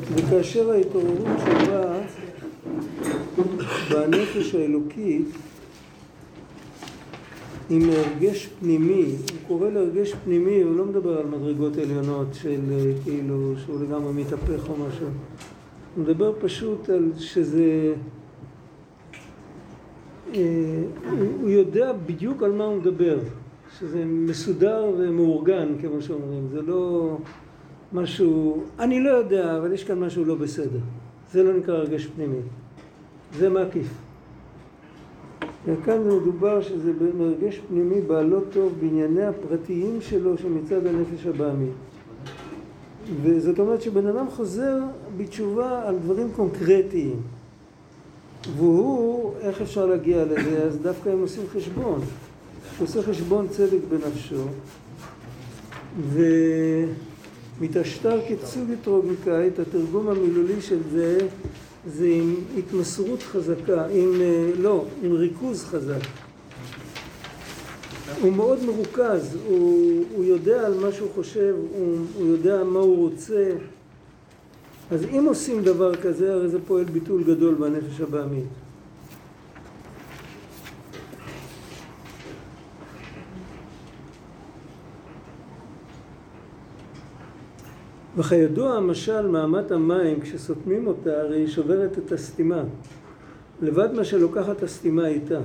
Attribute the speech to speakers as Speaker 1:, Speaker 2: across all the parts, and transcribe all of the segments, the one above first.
Speaker 1: וכאשר ההתעוררות שלה בנפש האלוקית עם הרגש פנימי, הוא קורא להרגש פנימי, הוא לא מדבר על מדרגות עליונות של כאילו שהוא לגמרי מתהפך או משהו, הוא מדבר פשוט על שזה, אה, הוא יודע בדיוק על מה הוא מדבר, שזה מסודר ומאורגן כמו שאומרים, זה לא משהו, אני לא יודע, אבל יש כאן משהו לא בסדר, זה לא נקרא הרגש פנימי, זה מקיף. וכאן מדובר שזה מרגש פנימי בעלו טוב בענייני הפרטיים שלו שמצד הנפש הבעמית. וזאת אומרת שבן אדם חוזר בתשובה על דברים קונקרטיים. והוא, איך אפשר להגיע לזה? אז דווקא הם עושים חשבון. הוא עושה חשבון צדק בנפשו, ומתעשתר כצוג אתרוגיקאית, התרגום המילולי של זה זה עם התמסרות חזקה, עם, אה, לא, עם ריכוז חזק. הוא מאוד מרוכז, הוא, הוא יודע על מה שהוא חושב, הוא, הוא יודע מה הוא רוצה. אז אם עושים דבר כזה, הרי זה פועל ביטול גדול בנפש הבעמית. וכידוע המשל מאמת המים כשסותמים אותה הרי היא שוברת את הסתימה. לבד מה שלוקחת הסתימה איתה.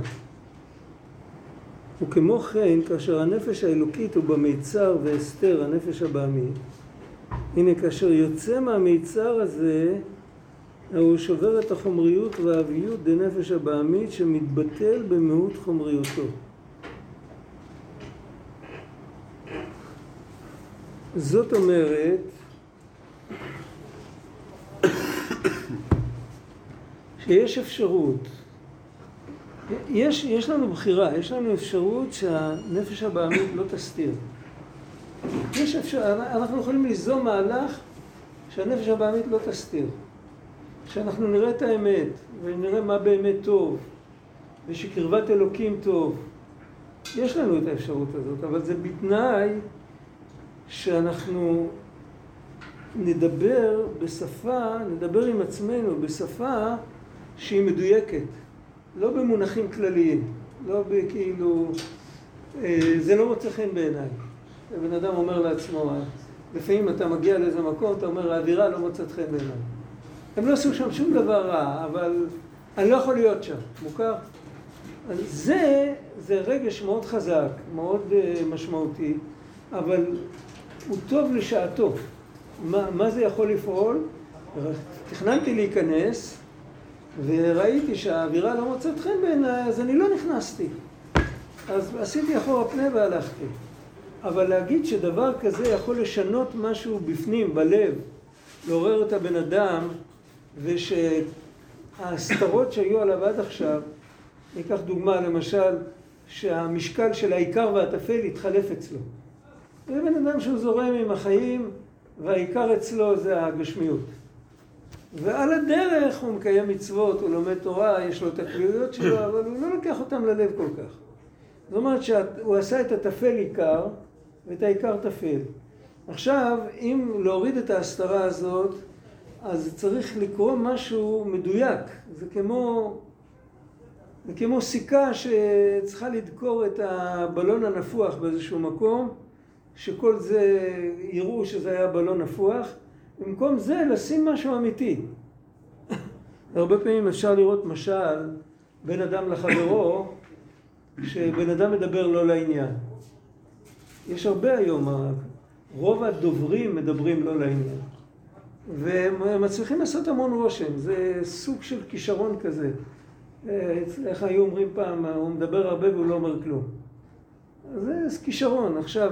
Speaker 1: וכמו כן כאשר הנפש האלוקית הוא במיצר והסתר הנפש הבעמית הנה כאשר יוצא מהמיצר הזה הוא שובר את החומריות והאביות דנפש הבעמית שמתבטל במהות חומריותו. זאת אומרת שיש אפשרות, יש, יש לנו בחירה, יש לנו אפשרות שהנפש הבעמית לא תסתיר. יש אפשר, אנחנו יכולים ליזום מהלך שהנפש הבעמית לא תסתיר. שאנחנו נראה את האמת, ונראה מה באמת טוב, ושקרבת אלוקים טוב. יש לנו את האפשרות הזאת, אבל זה בתנאי שאנחנו נדבר בשפה, נדבר עם עצמנו בשפה שהיא מדויקת, לא במונחים כלליים, לא בכאילו, אה, זה לא מוצא חן בעיניי. הבן אדם אומר לעצמו, לפעמים אתה מגיע לאיזה מקום, אתה אומר, האווירה לא מוצאת חן בעיניי. הם לא עשו שם שום דבר רע, אבל אני לא יכול להיות שם, מוכר? זה, זה רגש מאוד חזק, מאוד uh, משמעותי, אבל הוא טוב לשעתו. מה, מה זה יכול לפעול? תכננתי להיכנס, וראיתי שהאווירה לא מוצאת חן בעיניי, אז אני לא נכנסתי. אז עשיתי אחורה פנה והלכתי. אבל להגיד שדבר כזה יכול לשנות משהו בפנים, בלב, לעורר את הבן אדם, ושההסתרות שהיו עליו עד עכשיו, ניקח דוגמה למשל, שהמשקל של העיקר והטפל יתחלף אצלו. זה בן אדם שהוא זורם עם החיים, והעיקר אצלו זה הגשמיות. ועל הדרך הוא מקיים מצוות, הוא לומד תורה, יש לו את הקביעויות שלו, אבל הוא לא לוקח אותם ללב כל כך. זאת אומרת שהוא עשה את הטפל עיקר ואת העיקר טפל. עכשיו, אם להוריד את ההסתרה הזאת, אז צריך לקרוא משהו מדויק. זה כמו, זה כמו סיכה שצריכה לדקור את הבלון הנפוח באיזשהו מקום, שכל זה יראו שזה היה בלון נפוח. במקום זה לשים משהו אמיתי. הרבה פעמים אפשר לראות משל בין אדם לחברו, שבן אדם מדבר לא לעניין. יש הרבה היום, רוב הדוברים מדברים לא לעניין. והם מצליחים לעשות המון רושם, זה סוג של כישרון כזה. איך היו אומרים פעם, הוא מדבר הרבה והוא לא אומר כלום. זה כישרון. עכשיו,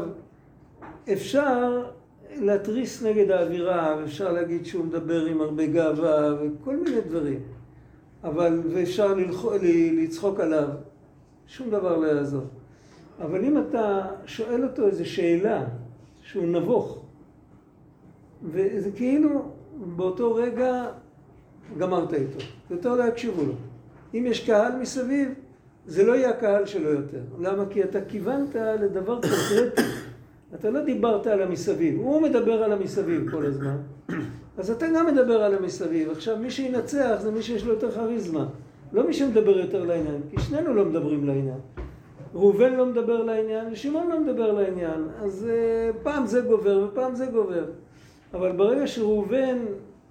Speaker 1: אפשר להתריס נגד האווירה, ואפשר להגיד שהוא מדבר עם הרבה גאווה וכל מיני דברים. אבל, ואפשר ללח... לצחוק עליו, שום דבר לא יעזור. אבל אם אתה שואל אותו איזו שאלה, שהוא נבוך, וזה כאילו באותו רגע גמרת איתו, יותר לא יקשיבו לו. אם יש קהל מסביב, זה לא יהיה הקהל שלו יותר. למה? כי אתה כיוונת לדבר קונקרטי. אתה לא דיברת על המסביב, הוא מדבר על המסביב כל הזמן. אז אתה גם מדבר על המסביב. עכשיו, מי שינצח זה מי שיש לו יותר כריזמה. לא מי שמדבר יותר לעניין, כי שנינו לא מדברים לעניין. ראובן לא מדבר לעניין, ושמעון לא מדבר לעניין. אז uh, פעם זה גובר ופעם זה גובר. אבל ברגע שראובן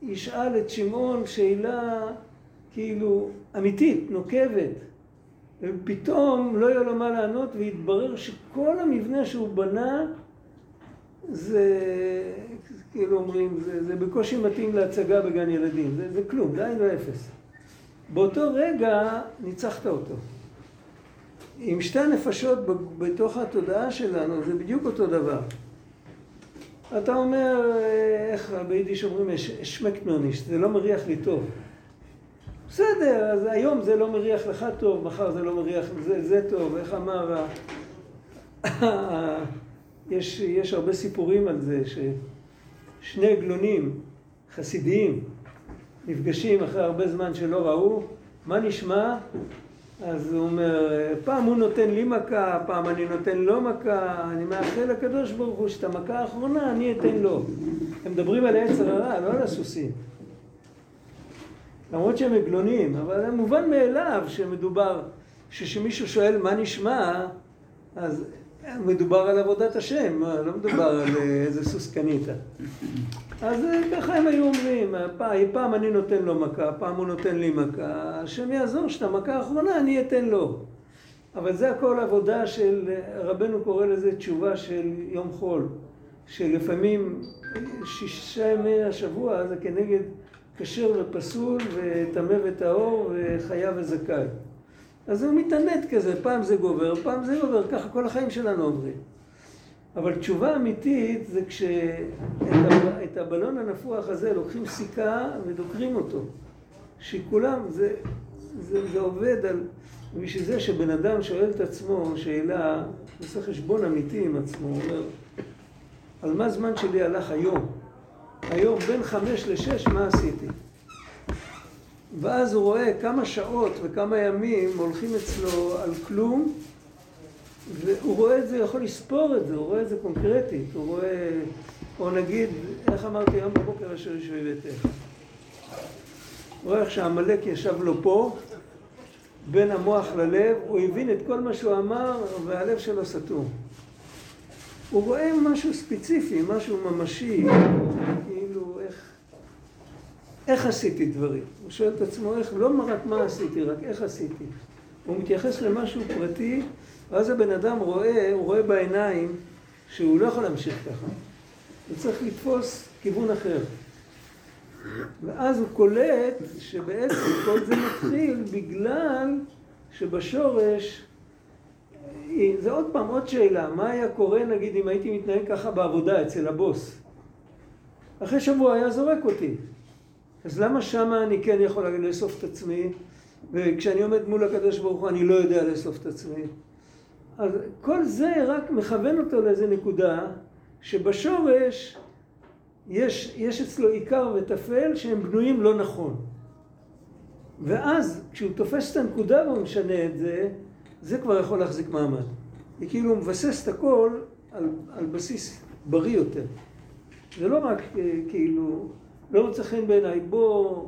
Speaker 1: ישאל את שמעון שאלה כאילו אמיתית, נוקבת, ופתאום לא יהיה לו מה לענות, ויתברר שכל המבנה שהוא בנה זה, כאילו אומרים, זה, זה בקושי מתאים להצגה בגן ילדים, זה, זה כלום, זה עין ואפס. באותו רגע ניצחת אותו. עם שתי הנפשות בתוך התודעה שלנו זה בדיוק אותו דבר. אתה אומר, איך ביידיש אומרים, אשמקטנוניש, זה לא מריח לי טוב. בסדר, אז היום זה לא מריח לך טוב, מחר זה לא מריח, זה, זה טוב, איך אמר, יש, יש הרבה סיפורים על זה, ששני עגלונים חסידיים נפגשים אחרי הרבה זמן שלא ראו, מה נשמע? אז הוא אומר, פעם הוא נותן לי מכה, פעם אני נותן לו מכה, אני מאחל לקדוש ברוך הוא שאת המכה האחרונה אני אתן לו. הם מדברים על העץ הרע, לא על הסוסים. למרות שהם עגלונים, אבל מובן מאליו שמדובר, שכשמישהו שואל מה נשמע, אז מדובר על עבודת השם, לא מדובר על איזה סוס קנית. אז ככה הם היו אומרים, פעם, אני נותן לו מכה, פעם הוא נותן לי מכה, השם יעזור שאת המכה האחרונה אני אתן לו. אבל זה הכל עבודה של, רבנו קורא לזה תשובה של יום חול, שלפעמים שישה ימי השבוע זה כנגד כשר ופסול וטמא וטהור וחייב וזכאי. אז הוא מתענט כזה, פעם זה גובר, פעם זה גובר, ככה כל החיים שלנו עוברים. אבל תשובה אמיתית זה כשאת הבלון הנפוח הזה לוקחים סיכה ודוקרים אותו. שכולם, זה, זה, זה עובד על... בשביל זה שבן אדם שואל את עצמו שאלה, עושה חשבון אמיתי עם עצמו, הוא אומר, על מה זמן שלי הלך היום? היום בין חמש לשש, מה עשיתי? ואז הוא רואה כמה שעות וכמה ימים הולכים אצלו על כלום, והוא רואה את זה, יכול לספור את זה, הוא רואה את זה קונקרטית, הוא רואה, או נגיד, איך אמרתי היום בבוקר אשר ישבי ביתך. הוא רואה איך שעמלק ישב לו פה, בין המוח ללב, הוא הבין את כל מה שהוא אמר, והלב שלו סתום. הוא רואה משהו ספציפי, משהו ממשי, איך, איך עשיתי דברים. הוא שואל את עצמו איך, לא רק מה עשיתי, רק איך עשיתי. הוא מתייחס למשהו פרטי, ואז הבן אדם רואה, הוא רואה בעיניים שהוא לא יכול להמשיך ככה. הוא צריך לתפוס כיוון אחר. ואז הוא קולט שבעצם כל זה מתחיל בגלל שבשורש זה עוד פעם עוד שאלה, מה היה קורה נגיד אם הייתי מתנהג ככה בעבודה אצל הבוס? אחרי שבוע היה זורק אותי. אז למה שמה אני כן יכול לאסוף את עצמי, וכשאני עומד מול הקדוש ברוך הוא אני לא יודע לאסוף את עצמי? אז כל זה רק מכוון אותו לאיזה נקודה, שבשורש יש, יש אצלו עיקר וטפל שהם בנויים לא נכון. ואז כשהוא תופס את הנקודה והוא משנה את זה, זה כבר יכול להחזיק מעמד. היא כאילו מבסס את הכל על, על בסיס בריא יותר. זה לא רק אה, כאילו, לא מוצא חן בעיניי, בוא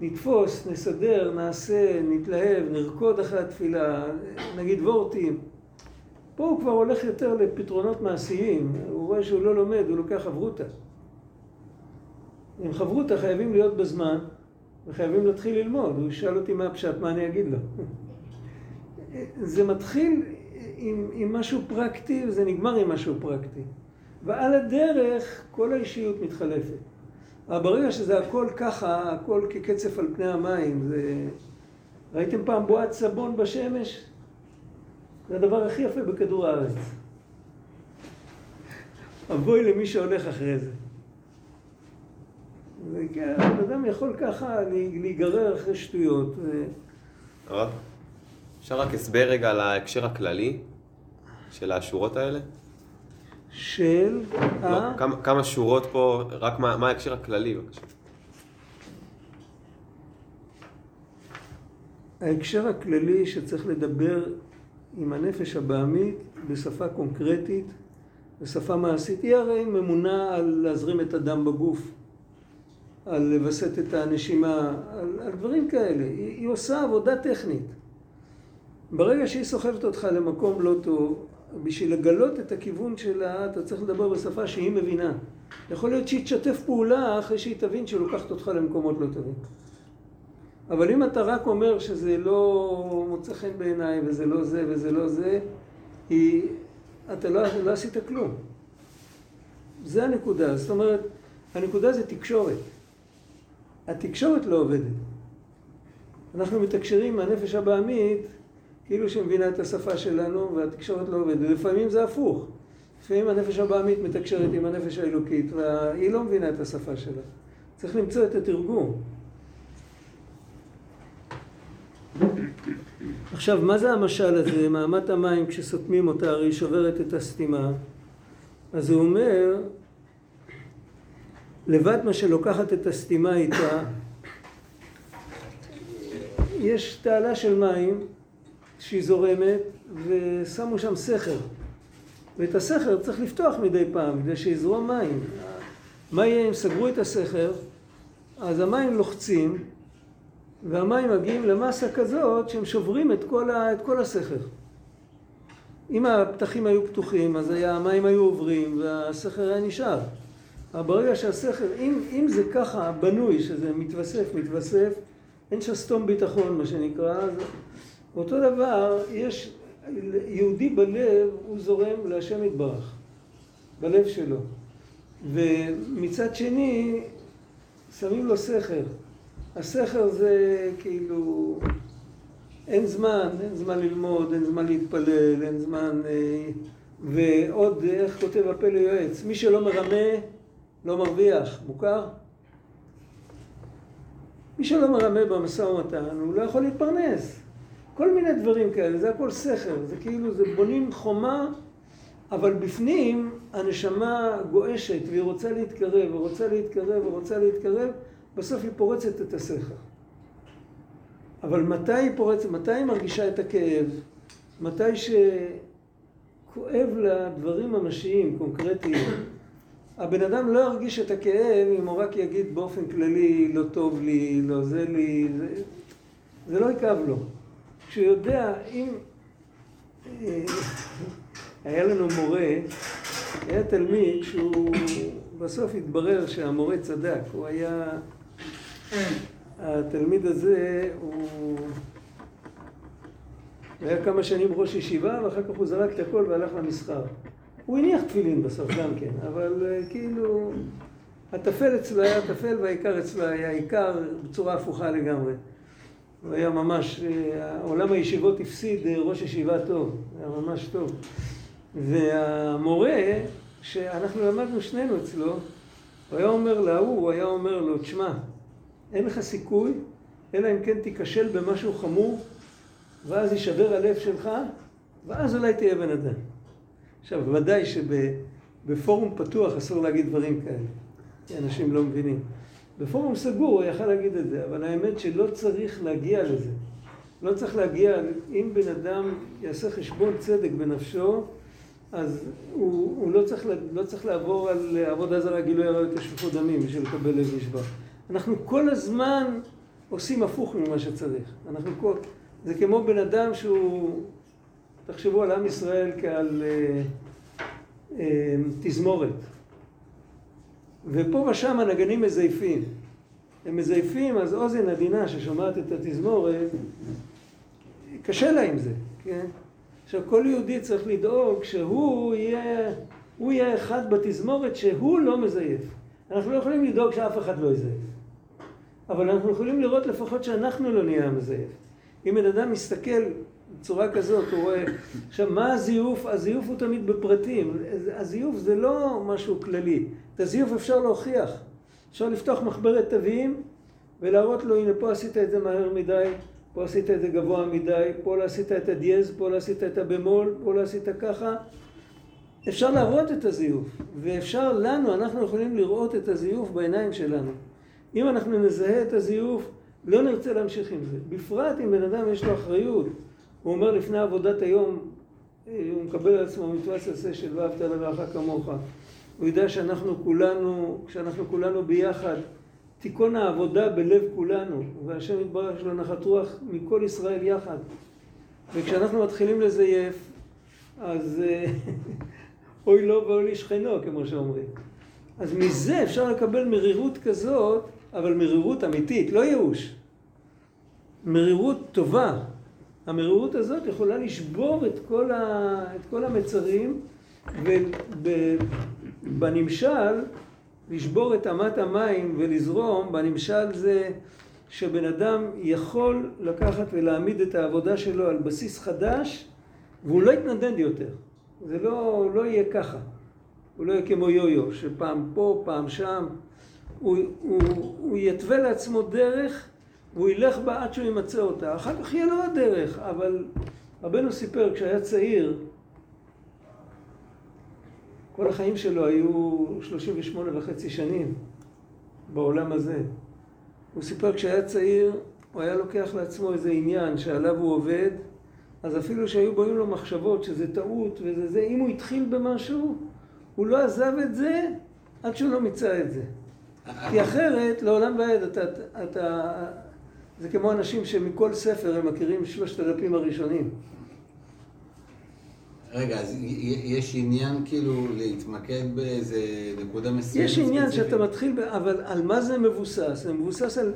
Speaker 1: נתפוס, נסדר, נעשה, נתלהב, נרקוד אחרי התפילה, נגיד וורטים. פה הוא כבר הולך יותר לפתרונות מעשיים, הוא רואה שהוא לא לומד, הוא לוקח חברותה. עם חברותה חייבים להיות בזמן, וחייבים להתחיל ללמוד. הוא ישאל אותי מה הפשט, מה אני אגיד לו. זה מתחיל עם, עם משהו פרקטי וזה נגמר עם משהו פרקטי. ועל הדרך כל האישיות מתחלפת. אבל ברגע שזה הכל ככה, הכל כקצף על פני המים, זה... ראיתם פעם בועת סבון בשמש? זה הדבר הכי יפה בכדור הארץ. אבוי למי שהולך אחרי זה. וכן, אדם יכול ככה להיגרר אחרי שטויות.
Speaker 2: הרב? אפשר רק הסבר רגע על ההקשר הכללי של השורות האלה?
Speaker 1: של...
Speaker 2: לא, ה... כמה, כמה שורות פה, רק מה, מה ההקשר הכללי בבקשה.
Speaker 1: ההקשר הכללי שצריך לדבר עם הנפש הבעמית בשפה קונקרטית, בשפה מעשית, היא הרי ממונה על להזרים את הדם בגוף. על לווסת את הנשימה, על, על דברים כאלה. היא, היא עושה עבודה טכנית. ברגע שהיא סוחבת אותך למקום לא טוב, בשביל לגלות את הכיוון שלה, אתה צריך לדבר בשפה שהיא מבינה. יכול להיות שהיא תשתף פעולה אחרי שהיא תבין שהיא לוקחת אותך למקומות לא טובים. אבל אם אתה רק אומר שזה לא מוצא חן בעיניי וזה לא זה וזה לא זה, היא, אתה לא, לא עשית כלום. זה הנקודה. זאת אומרת, הנקודה זה תקשורת. התקשורת לא עובדת. אנחנו מתקשרים מהנפש הבעמית כאילו שמבינה את השפה שלנו והתקשורת לא עובדת. לפעמים זה הפוך. לפעמים הנפש הבעמית מתקשרת עם הנפש האלוקית והיא לא מבינה את השפה שלה. צריך למצוא את התרגום. עכשיו, מה זה המשל הזה? מאמת המים כשסותמים אותה הרי שוברת את הסתימה. אז הוא אומר, לבד מה שלוקחת את הסתימה איתה, יש תעלה של מים שהיא זורמת ושמו שם סכר. ואת הסכר צריך לפתוח מדי פעם כדי שיזרום מים. מה יהיה אם סגרו את הסכר? אז המים לוחצים והמים מגיעים למסה כזאת שהם שוברים את כל, ה, את כל הסכר. אם הפתחים היו פתוחים, אז היה, המים היו עוברים והסכר היה נשאר. אבל ברגע שהסכר, אם, אם זה ככה בנוי, שזה מתווסף, מתווסף, אין שסתום ביטחון, מה שנקרא, אותו דבר, יש, יהודי בלב, הוא זורם להשם יתברך, בלב שלו. ומצד שני, שמים לו סכר. הסכר זה כאילו, אין זמן, אין זמן ללמוד, אין זמן להתפלל, אין זמן... אה, ועוד, איך כותב הפה ליועץ, מי שלא מרמה, לא מרוויח. מוכר? מי שלא מרמה במשא ומתן, הוא לא יכול להתפרנס. כל מיני דברים כאלה, זה הכל סכר, זה כאילו, זה בונים חומה, אבל בפנים הנשמה גועשת והיא רוצה להתקרב, ורוצה להתקרב, ורוצה להתקרב, בסוף היא פורצת את הסכר. אבל מתי היא פורצת, מתי היא מרגישה את הכאב? מתי שכואב לה דברים ממשיים, קונקרטיים. הבן אדם לא ירגיש את הכאב אם הוא רק יגיד באופן כללי, לא טוב לי, לא זה לי, זה, זה לא יכאב לו. כשהוא יודע, אם... אה, היה לנו מורה, היה תלמיד שהוא בסוף התברר שהמורה צדק, הוא היה... התלמיד הזה הוא... היה כמה שנים ראש ישיבה ואחר כך הוא זרק את הכל והלך למסחר. הוא הניח תפילין בסוף גם כן, אבל אה, כאילו הטפל אצלו היה טפל והעיקר אצלו היה עיקר בצורה הפוכה לגמרי. הוא היה ממש, אה, עולם הישיבות הפסיד אה, ראש ישיבה טוב, היה ממש טוב. והמורה, שאנחנו למדנו שנינו אצלו, הוא היה אומר להוא, הוא היה אומר לו, תשמע, אין לך סיכוי, אלא אם כן תיכשל במשהו חמור, ואז יישבר הלב שלך, ואז אולי תהיה בן אדם. עכשיו, ודאי שבפורום פתוח אסור להגיד דברים כאלה, כי אנשים לא מבינים. בפורום סגור הוא יכל להגיד את זה, אבל האמת שלא צריך להגיע לזה. לא צריך להגיע, אם בן אדם יעשה חשבון צדק בנפשו, אז הוא, הוא לא, צריך, לא צריך לעבור על עבודה זרה, גילוי עריות ושפיכות דמים בשביל לקבל לב נשבע. אנחנו כל הזמן עושים הפוך ממה שצריך. אנחנו כל... זה כמו בן אדם שהוא... תחשבו על עם ישראל כעל אה, אה, תזמורת. ופה ושם הנגנים מזייפים. הם מזייפים, אז אוזן עדינה ששומעת את התזמורת, קשה לה עם זה, כן? עכשיו, כל יהודי צריך לדאוג שהוא יהיה, הוא יהיה אחד בתזמורת שהוא לא מזייף. אנחנו לא יכולים לדאוג שאף אחד לא יזייף. אבל אנחנו יכולים לראות לפחות שאנחנו לא נהיה המזייף. אם בן אדם מסתכל בצורה כזאת, הוא רואה... עכשיו, מה הזיוף? הזיוף הוא תמיד בפרטים. הזיוף זה לא משהו כללי. את הזיוף אפשר להוכיח. אפשר לפתוח מחברת תווים ולהראות לו, הנה, פה עשית את זה מהר מדי, פה עשית את זה גבוה מדי, פה לא עשית את הדיאז, פה לא עשית את הבמול, פה לא עשית ככה. אפשר להראות את הזיוף, ואפשר לנו, אנחנו יכולים לראות את הזיוף בעיניים שלנו. אם אנחנו נזהה את הזיוף, לא נרצה להמשיך עם זה. בפרט אם בן אדם יש לו אחריות. הוא אומר לפני עבודת היום, אה, הוא מקבל על עצמו מצוות עשה של ואהבת לרעך כמוך. הוא יודע שאנחנו כולנו, כשאנחנו כולנו ביחד, תיכון העבודה בלב כולנו, והשם יתברך שלו נחת רוח מכל ישראל יחד. וכשאנחנו מתחילים לזייף, אז אה, אוי לו ואוי לשכנו, כמו שאומרים. אז מזה אפשר לקבל מרירות כזאת, אבל מרירות אמיתית, לא ייאוש. מרירות טובה. המרירות הזאת יכולה לשבור את כל, ה, את כל המצרים, ובנמשל, לשבור את אמת המים ולזרום, בנמשל זה שבן אדם יכול לקחת ולהעמיד את העבודה שלו על בסיס חדש, והוא לא יתנדנד יותר. זה לא, לא יהיה ככה. הוא לא יהיה כמו יו-יו, שפעם פה, פעם שם. הוא, הוא, הוא יתווה לעצמו דרך, והוא ילך בה עד שהוא ימצא אותה. אחר כך יהיה לו עוד דרך, אבל רבנו סיפר, כשהיה צעיר, כל החיים שלו היו 38 וחצי שנים בעולם הזה. הוא סיפר כשהיה צעיר, הוא היה לוקח לעצמו איזה עניין שעליו הוא עובד, אז אפילו שהיו באים לו מחשבות שזה טעות וזה זה, אם הוא התחיל במשהו, הוא לא עזב את זה עד שהוא לא מיצה את זה. כי אחרת, לעולם ועד, אתה, אתה, זה כמו אנשים שמכל ספר הם מכירים שלושת הדפים הראשונים.
Speaker 3: רגע, אז יש עניין כאילו להתמקד באיזה נקודה מסוימת?
Speaker 1: יש עניין שאתה מתחיל, ב... אבל על מה זה מבוסס? זה מבוסס על,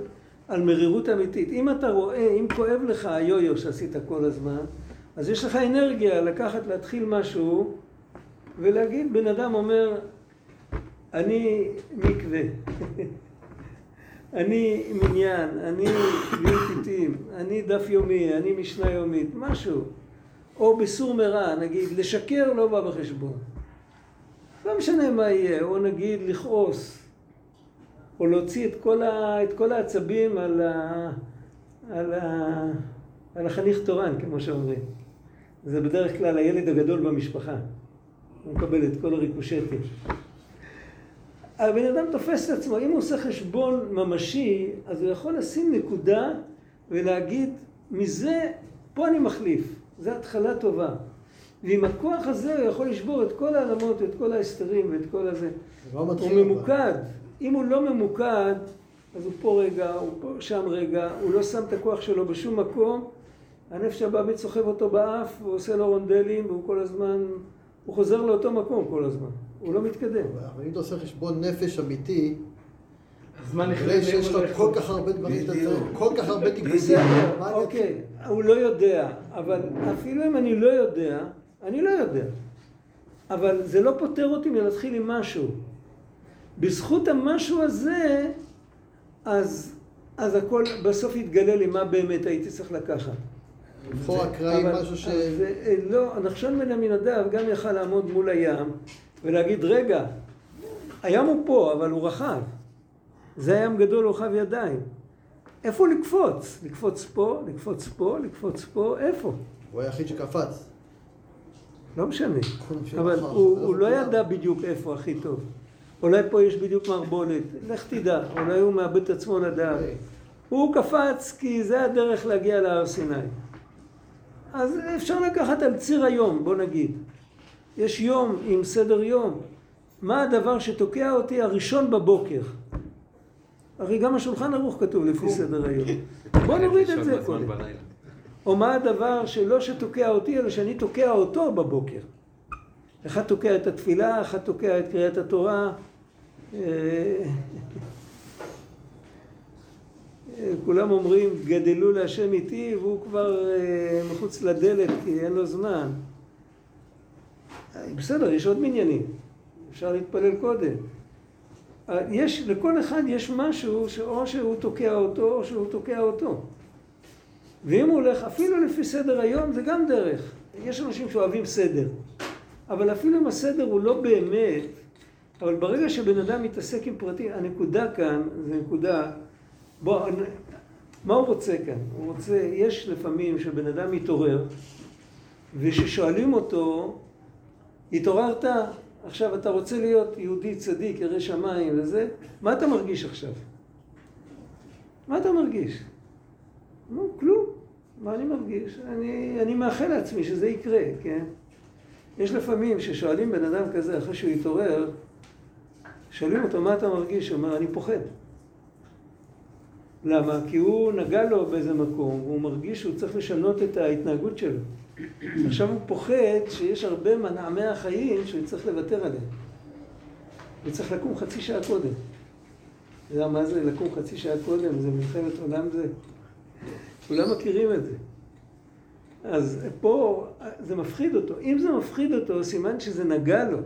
Speaker 1: על מרירות אמיתית. אם אתה רואה, אם כואב לך היו-יו שעשית כל הזמן, אז יש לך אנרגיה לקחת, להתחיל משהו ולהגיד, בן אדם אומר, אני מקווה, אני מניין, אני בריאות עיתים, אני דף יומי, אני משנה יומית, משהו. או בסור מרע, נגיד, לשקר לא בא בחשבון. לא משנה מה יהיה, או נגיד לכעוס, או להוציא את כל, ה, את כל העצבים על, ה, על, ה, על החניך תורן, כמו שאומרים. זה בדרך כלל הילד הגדול במשפחה. הוא מקבל את כל הריקושטים. הבן אדם תופס את עצמו, אם הוא עושה חשבון ממשי, אז הוא יכול לשים נקודה ולהגיד, מזה, פה אני מחליף. זו התחלה טובה. ועם הכוח הזה הוא יכול לשבור את כל העלמות, ואת כל ההסתרים ואת כל הזה. הוא ממוקד. אם הוא לא ממוקד, אז הוא פה רגע, הוא פה שם רגע, הוא לא שם את הכוח שלו בשום מקום, הנפש הבאבית סוחב אותו באף, והוא עושה לו רונדלים, והוא כל הזמן, הוא חוזר לאותו מקום כל הזמן, הוא לא מתקדם.
Speaker 4: אבל אם אתה עושה חשבון נפש אמיתי,
Speaker 5: הזמן
Speaker 4: נראה שיש לך כל כך הרבה דברים שאתה צריך, כל כך הרבה טיפולים.
Speaker 1: בסדר, אוקיי, הוא לא יודע, אבל אפילו אם אני לא יודע, אני לא יודע. אבל זה לא פוטר אותי מלהתחיל עם משהו. בזכות המשהו הזה, אז, אז הכל בסוף יתגלה לי מה באמת הייתי צריך לקחת.
Speaker 4: לבחור אקראי משהו ש...
Speaker 1: זה, אה, לא, נחשון בן עמינדב גם יכל לעמוד מול הים ולהגיד, רגע, הים הוא פה, אבל הוא רחב. זה ים גדול רוחב ידיים. איפה לקפוץ? לקפוץ פה, לקפוץ פה, לקפוץ פה, איפה?
Speaker 4: הוא היחיד שקפץ.
Speaker 1: לא משנה. אבל הוא, הוא לא ידע בדיוק איפה הכי טוב. אולי פה יש בדיוק מערבולת, לך תדע, אולי הוא מאבד את עצמו לדעת. הוא קפץ כי זה הדרך להגיע להר סיני. אז אפשר לקחת על ציר היום, בוא נגיד. יש יום עם סדר יום. מה הדבר שתוקע אותי הראשון בבוקר? הרי גם השולחן ערוך כתוב לפי סדר היום. בוא נוריד את זה קודם. או מה הדבר שלא שתוקע אותי, אלא שאני תוקע אותו בבוקר. אחד תוקע את התפילה, אחד תוקע את קריאת התורה. אה, כולם אומרים, גדלו להשם איתי, והוא כבר אה, מחוץ לדלת כי אין לו זמן. בסדר, יש עוד מניינים, אפשר להתפלל קודם. יש, לכל אחד יש משהו שאו שהוא תוקע אותו או שהוא תוקע אותו. ואם הוא הולך אפילו לפי סדר היום זה גם דרך. יש אנשים שאוהבים סדר. אבל אפילו אם הסדר הוא לא באמת, אבל ברגע שבן אדם מתעסק עם פרטים, הנקודה כאן, זו נקודה, בוא, מה הוא רוצה כאן? הוא רוצה, יש לפעמים שבן אדם מתעורר, וששואלים אותו, התעוררת? עכשיו אתה רוצה להיות יהודי צדיק, ירא שמיים וזה, מה אתה מרגיש עכשיו? מה אתה מרגיש? נו, כלום. מה אני מרגיש? אני, אני מאחל לעצמי שזה יקרה, כן? יש לפעמים ששואלים בן אדם כזה אחרי שהוא התעורר, שואלים אותו מה אתה מרגיש? הוא אומר, אני פוחד. למה? כי הוא נגע לו באיזה מקום, והוא מרגיש שהוא צריך לשנות את ההתנהגות שלו. עכשיו הוא פוחד שיש הרבה מנעמי החיים שהוא צריך לוותר עליהם. הוא צריך לקום חצי שעה קודם. אתה יודע מה זה לקום חצי שעה קודם? זה מלחמת עולם זה. כולם מכירים את זה. אז פה זה מפחיד אותו. אם זה מפחיד אותו, סימן שזה נגע לו.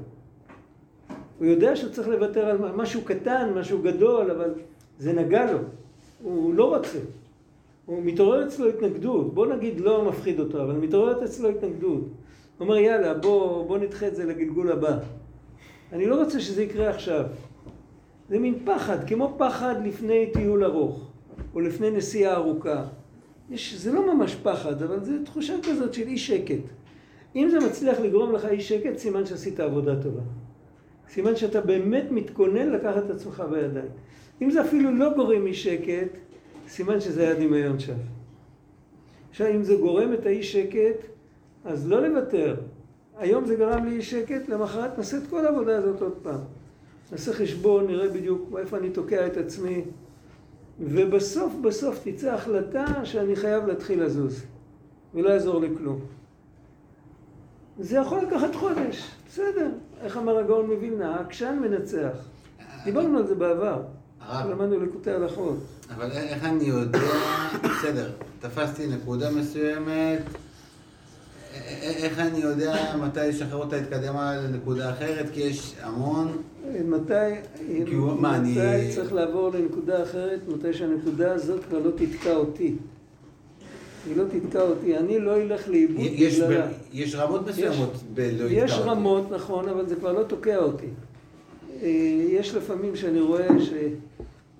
Speaker 1: הוא יודע שהוא צריך לוותר על משהו קטן, משהו גדול, אבל זה נגע לו. הוא לא רוצה. הוא מתעורר אצלו התנגדות. בוא נגיד לא מפחיד אותו, אבל מתעוררת אצלו התנגדות. הוא אומר, יאללה, בוא, בוא נדחה את זה לגלגול הבא. אני לא רוצה שזה יקרה עכשיו. זה מין פחד, כמו פחד לפני טיול ארוך, או לפני נסיעה ארוכה. יש, זה לא ממש פחד, אבל זו תחושה כזאת של אי שקט. אם זה מצליח לגרום לך אי שקט, סימן שעשית עבודה טובה. סימן שאתה באמת מתכונן לקחת את עצמך בידיים. אם זה אפילו לא גורם אי שקט, סימן שזה היה דמיון שווא. עכשיו, אם זה גורם את האי שקט, אז לא לוותר. היום זה גרם לי אי שקט, למחרת נעשה את כל העבודה הזאת עוד פעם. נעשה חשבון, נראה בדיוק איפה אני תוקע את עצמי, ובסוף בסוף תצא החלטה שאני חייב להתחיל לזוז, ולא יעזור לי כלום. זה יכול לקחת חודש, בסדר. איך אמר הגאון מווילנה, העקשן מנצח. דיברנו על זה בעבר, למדנו לקוטי הלכות.
Speaker 3: אבל איך אני יודע, בסדר, תפסתי נקודה מסוימת, איך אני יודע מתי לשחרר אותה להתקדם לנקודה אחרת? כי יש המון...
Speaker 1: מתי,
Speaker 3: מה,
Speaker 1: מתי
Speaker 3: אני...
Speaker 1: צריך לעבור לנקודה אחרת? מתי שהנקודה הזאת כבר לא תתקע אותי. היא לא תתקע אותי, אני לא אלך לאיבוד בגללה.
Speaker 3: יש רמות מסוימות בלא יתקע אותי.
Speaker 1: יש רמות, נכון, אבל זה כבר לא תוקע אותי. אה, יש לפעמים שאני רואה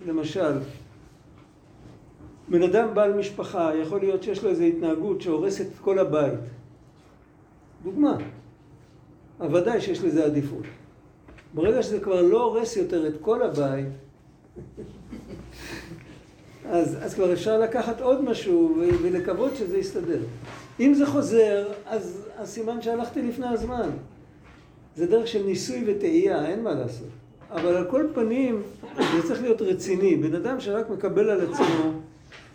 Speaker 1: שלמשל, בן אדם בעל משפחה, יכול להיות שיש לו איזו התנהגות שהורסת את כל הבית. דוגמה. ודאי שיש לזה עדיפות. ברגע שזה כבר לא הורס יותר את כל הבית, אז, אז כבר אפשר לקחת עוד משהו ולקוות שזה יסתדר. אם זה חוזר, אז, אז סימן שהלכתי לפני הזמן. זה דרך של ניסוי וטעייה, אין מה לעשות. אבל על כל פנים, זה צריך להיות רציני. בן אדם שרק מקבל על עצמו,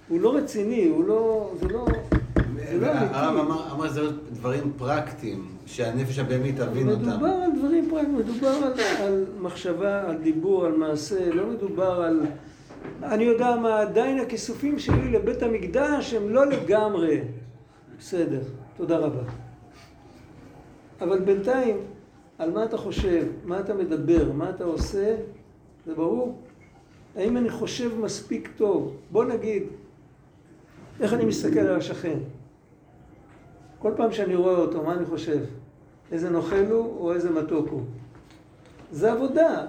Speaker 1: הוא לא רציני, הוא לא... זה לא... זה לא אמיתי.
Speaker 3: הרב אמר, אמר זה דברים פרקטיים, שהנפש הבהמית תבין אותם.
Speaker 1: מדובר על דברים פרקטיים, מדובר על, על מחשבה, על דיבור, על מעשה, לא מדובר על... אני יודע מה, עדיין הכיסופים שלי לבית המקדש הם לא לגמרי בסדר, תודה רבה. אבל בינתיים, על מה אתה חושב, מה אתה מדבר, מה אתה עושה, זה ברור. האם אני חושב מספיק טוב? בוא נגיד, איך אני מסתכל על השכן? כל פעם שאני רואה אותו, מה אני חושב? איזה נוכל הוא או איזה מתוק הוא? זה עבודה.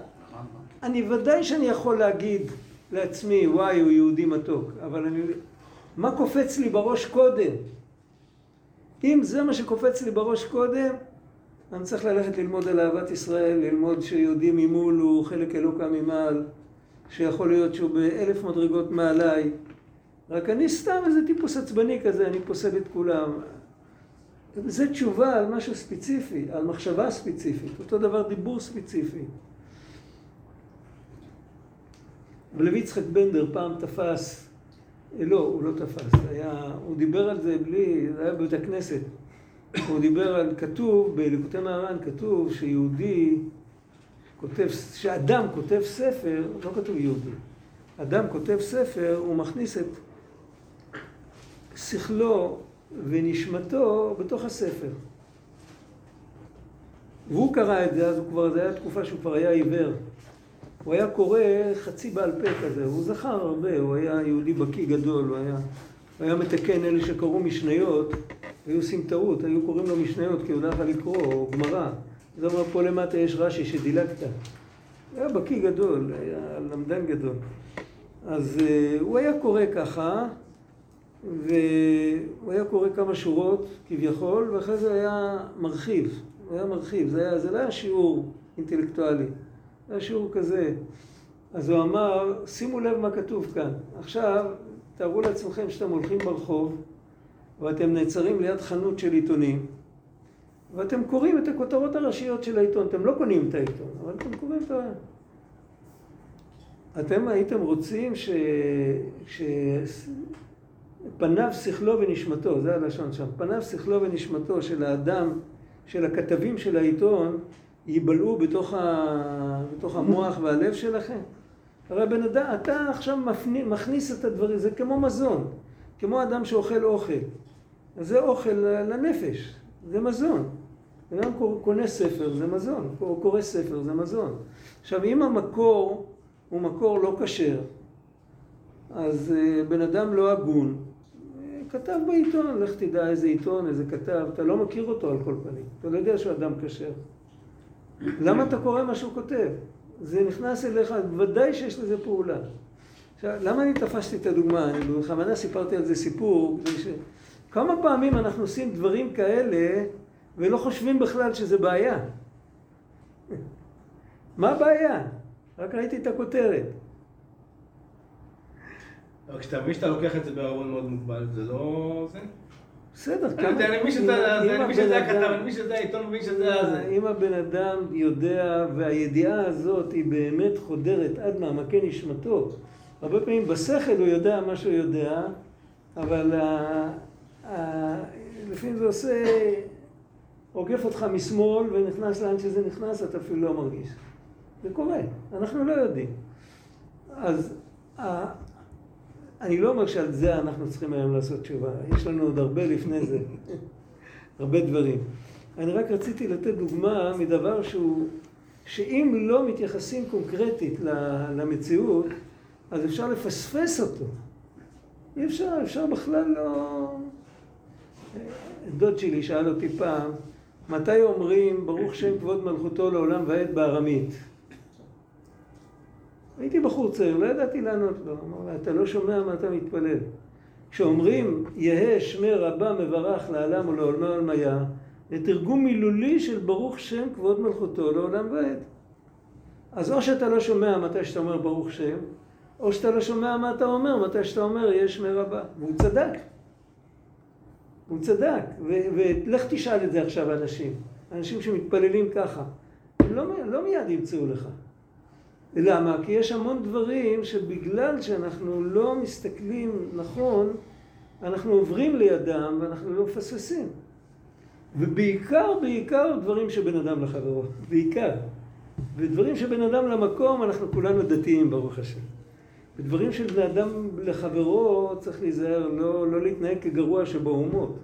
Speaker 1: אני ודאי שאני יכול להגיד לעצמי, וואי, הוא יהודי מתוק, אבל אני... מה קופץ לי בראש קודם? אם זה מה שקופץ לי בראש קודם, אני צריך ללכת ללמוד על אהבת ישראל, ללמוד שיהודי ממול הוא חלק אלוקה ממעל, שיכול להיות שהוא באלף מדרגות מעליי. רק אני סתם איזה טיפוס עצבני כזה, אני פוסל את כולם. זה תשובה על משהו ספציפי, על מחשבה ספציפית. אותו דבר דיבור ספציפי. ולוי יצחק בנדר פעם תפס, לא, הוא לא תפס, היה, הוא דיבר על זה בלי, זה היה בבית הכנסת. הוא דיבר על, כתוב, בליקוטי מהר"ן כתוב שיהודי כותב, שאדם כותב ספר, לא כתוב יהודי, אדם כותב ספר, הוא מכניס את שכלו ונשמתו בתוך הספר. והוא קרא את זה, אז הוא כבר, זו הייתה תקופה שהוא כבר היה עיוור. הוא היה קורא חצי בעל פה כזה, הוא זכר הרבה, הוא היה יהודי בקיא גדול, הוא היה, הוא היה מתקן אלה שקראו משניות, היו עושים טעות, היו קוראים לו משניות כי הוא יכול לקרוא, או גמרא. זה אומר, פה למטה יש רש"י שדילגת. היה בקיא גדול, היה למדן גדול. אז uh, הוא היה קורא ככה, והוא היה קורא כמה שורות כביכול, ואחרי זה היה מרחיב, הוא היה מרחיב, זה, היה, זה לא היה שיעור אינטלקטואלי, זה היה שיעור כזה. אז הוא אמר, שימו לב מה כתוב כאן. עכשיו, תארו לעצמכם שאתם הולכים ברחוב, ואתם נעצרים ליד חנות של עיתונים, ואתם קוראים את הכותרות הראשיות של העיתון. אתם לא קונים את העיתון, אבל אתם קוראים את ה... אתם הייתם רוצים ש... ש... פניו, שכלו ונשמתו, זה הלשון שם, פניו, שכלו ונשמתו של האדם, של הכתבים של העיתון, ייבלעו בתוך, ה... בתוך המוח והלב שלכם? הרי בן אדם, אתה עכשיו מפני, מכניס את הדברים, זה כמו מזון, כמו אדם שאוכל אוכל. זה אוכל לנפש, זה מזון. אדם קונה ספר, זה מזון, הוא קורא ספר, זה מזון. עכשיו, אם המקור הוא מקור לא כשר, אז אה, בן אדם לא הגון, כתב בעיתון, לך תדע איזה עיתון, איזה כתב, אתה לא מכיר אותו על כל פנים, אתה לא יודע שהוא אדם כשר. למה אתה קורא מה שהוא כותב? זה נכנס אליך, ודאי שיש לזה פעולה. עכשיו, למה אני תפסתי את הדוגמה? אני בכוונה סיפרתי על זה סיפור, כדי ש... כמה פעמים אנחנו עושים דברים כאלה ולא חושבים בכלל שזה בעיה? מה הבעיה? רק ראיתי את הכותרת.
Speaker 5: אבל כשאתה מבין שאתה לוקח את זה בערבון מאוד מוגבל, זה לא... זה?
Speaker 1: בסדר,
Speaker 5: כמה... אני מבין שזה הכתב, אני מבין שזה העיתון, אני מבין שזה הזה.
Speaker 1: אם הבן אדם יודע, והידיעה הזאת היא באמת חודרת עד מעמקי נשמתו, הרבה פעמים בשכל הוא יודע מה שהוא יודע, אבל לפעמים זה עושה, עוקף אותך משמאל ונכנס לאן שזה נכנס, אתה אפילו לא מרגיש. זה קורה, אנחנו לא יודעים. אז אני לא אומר שעל זה אנחנו צריכים היום לעשות תשובה, יש לנו עוד הרבה לפני זה, הרבה דברים. אני רק רציתי לתת דוגמה מדבר שהוא, שאם לא מתייחסים קונקרטית למציאות, אז אפשר לפספס אותו. אי אפשר, אפשר בכלל לא... דוד שלי שאל אותי פעם, מתי אומרים ברוך שם כבוד מלכותו לעולם ועד בארמית? הייתי בחור צעיר, לא ידעתי לענות לו. אמר לי, אתה לא שומע מה אתה מתפלל. כשאומרים, יהא שמי רבה מברך לעלם ולעולמי עולמיה, זה תרגום מילולי של ברוך שם כבוד מלכותו לעולם ועד. אז או שאתה לא שומע מתי שאתה אומר ברוך שם, או שאתה לא שומע מה אתה אומר מתי שאתה אומר יהיה שמי רבה. והוא צדק. הוא צדק. ולך תשאל את זה עכשיו אנשים. אנשים שמתפללים ככה. הם לא, לא מיד ימצאו לך. למה? כי יש המון דברים שבגלל שאנחנו לא מסתכלים נכון, אנחנו עוברים לידם ואנחנו לא מפספסים. ובעיקר, בעיקר דברים שבין אדם לחברו. בעיקר. ודברים שבין אדם למקום, אנחנו כולנו דתיים, ברוך השם. ודברים של בני אדם לחברו, צריך להיזהר, לא, לא להתנהג כגרוע שבאומות.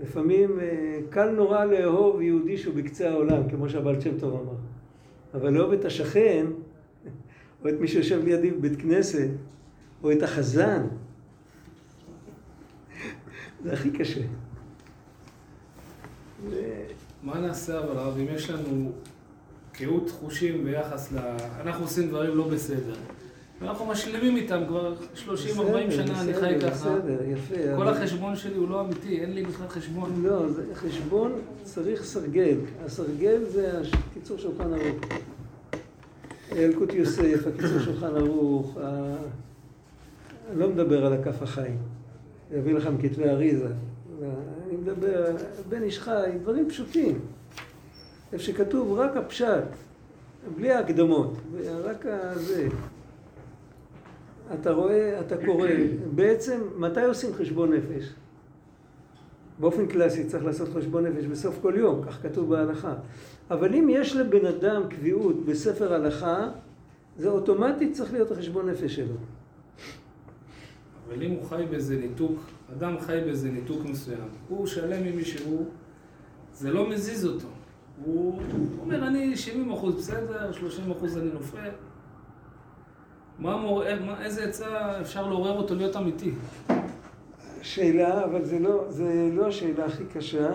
Speaker 1: לפעמים אה, קל נורא לאהוב יהודי שהוא בקצה העולם, כמו שהבעל שם טוב אמר. אבל לאהוב את השכן, או את מי שיושב לידי בבית כנסת, או את החזן, זה הכי קשה.
Speaker 6: מה נעשה אבל הרב, אם יש לנו קהות חושים ביחס ל... אנחנו עושים דברים לא בסדר. ואנחנו משלימים איתם כבר 30-40 שנה, אני חי ככה.
Speaker 1: בסדר, יפה.
Speaker 6: כל החשבון שלי הוא לא אמיתי, אין לי בכלל חשבון.
Speaker 1: לא, זה חשבון צריך סרגל. הסרגל זה הקיצור שולחן ערוך. ילקוט יוסף, הקיצור שולחן ערוך, אני לא מדבר על הכף החיים. אני אביא לכם כתבי אריזה. אני מדבר, בן איש חי, דברים פשוטים. איפה שכתוב רק הפשט, בלי ההקדמות, רק הזה. אתה רואה, אתה קורא, בעצם מתי עושים חשבון נפש? באופן קלאסי צריך לעשות חשבון נפש בסוף כל יום, כך כתוב בהלכה. אבל אם יש לבן אדם קביעות בספר הלכה, זה אוטומטית צריך להיות החשבון נפש שלו.
Speaker 6: אבל אם הוא חי באיזה ניתוק, אדם חי באיזה ניתוק מסוים, הוא שלם עם מישהו, זה לא מזיז אותו. הוא אומר, אני 70 אחוז בסדר, 30 אחוז אני נופל. מה מור... מה, איזה עצה אפשר לעורר אותו להיות אמיתי?
Speaker 1: שאלה, אבל זה לא, זה לא השאלה הכי קשה.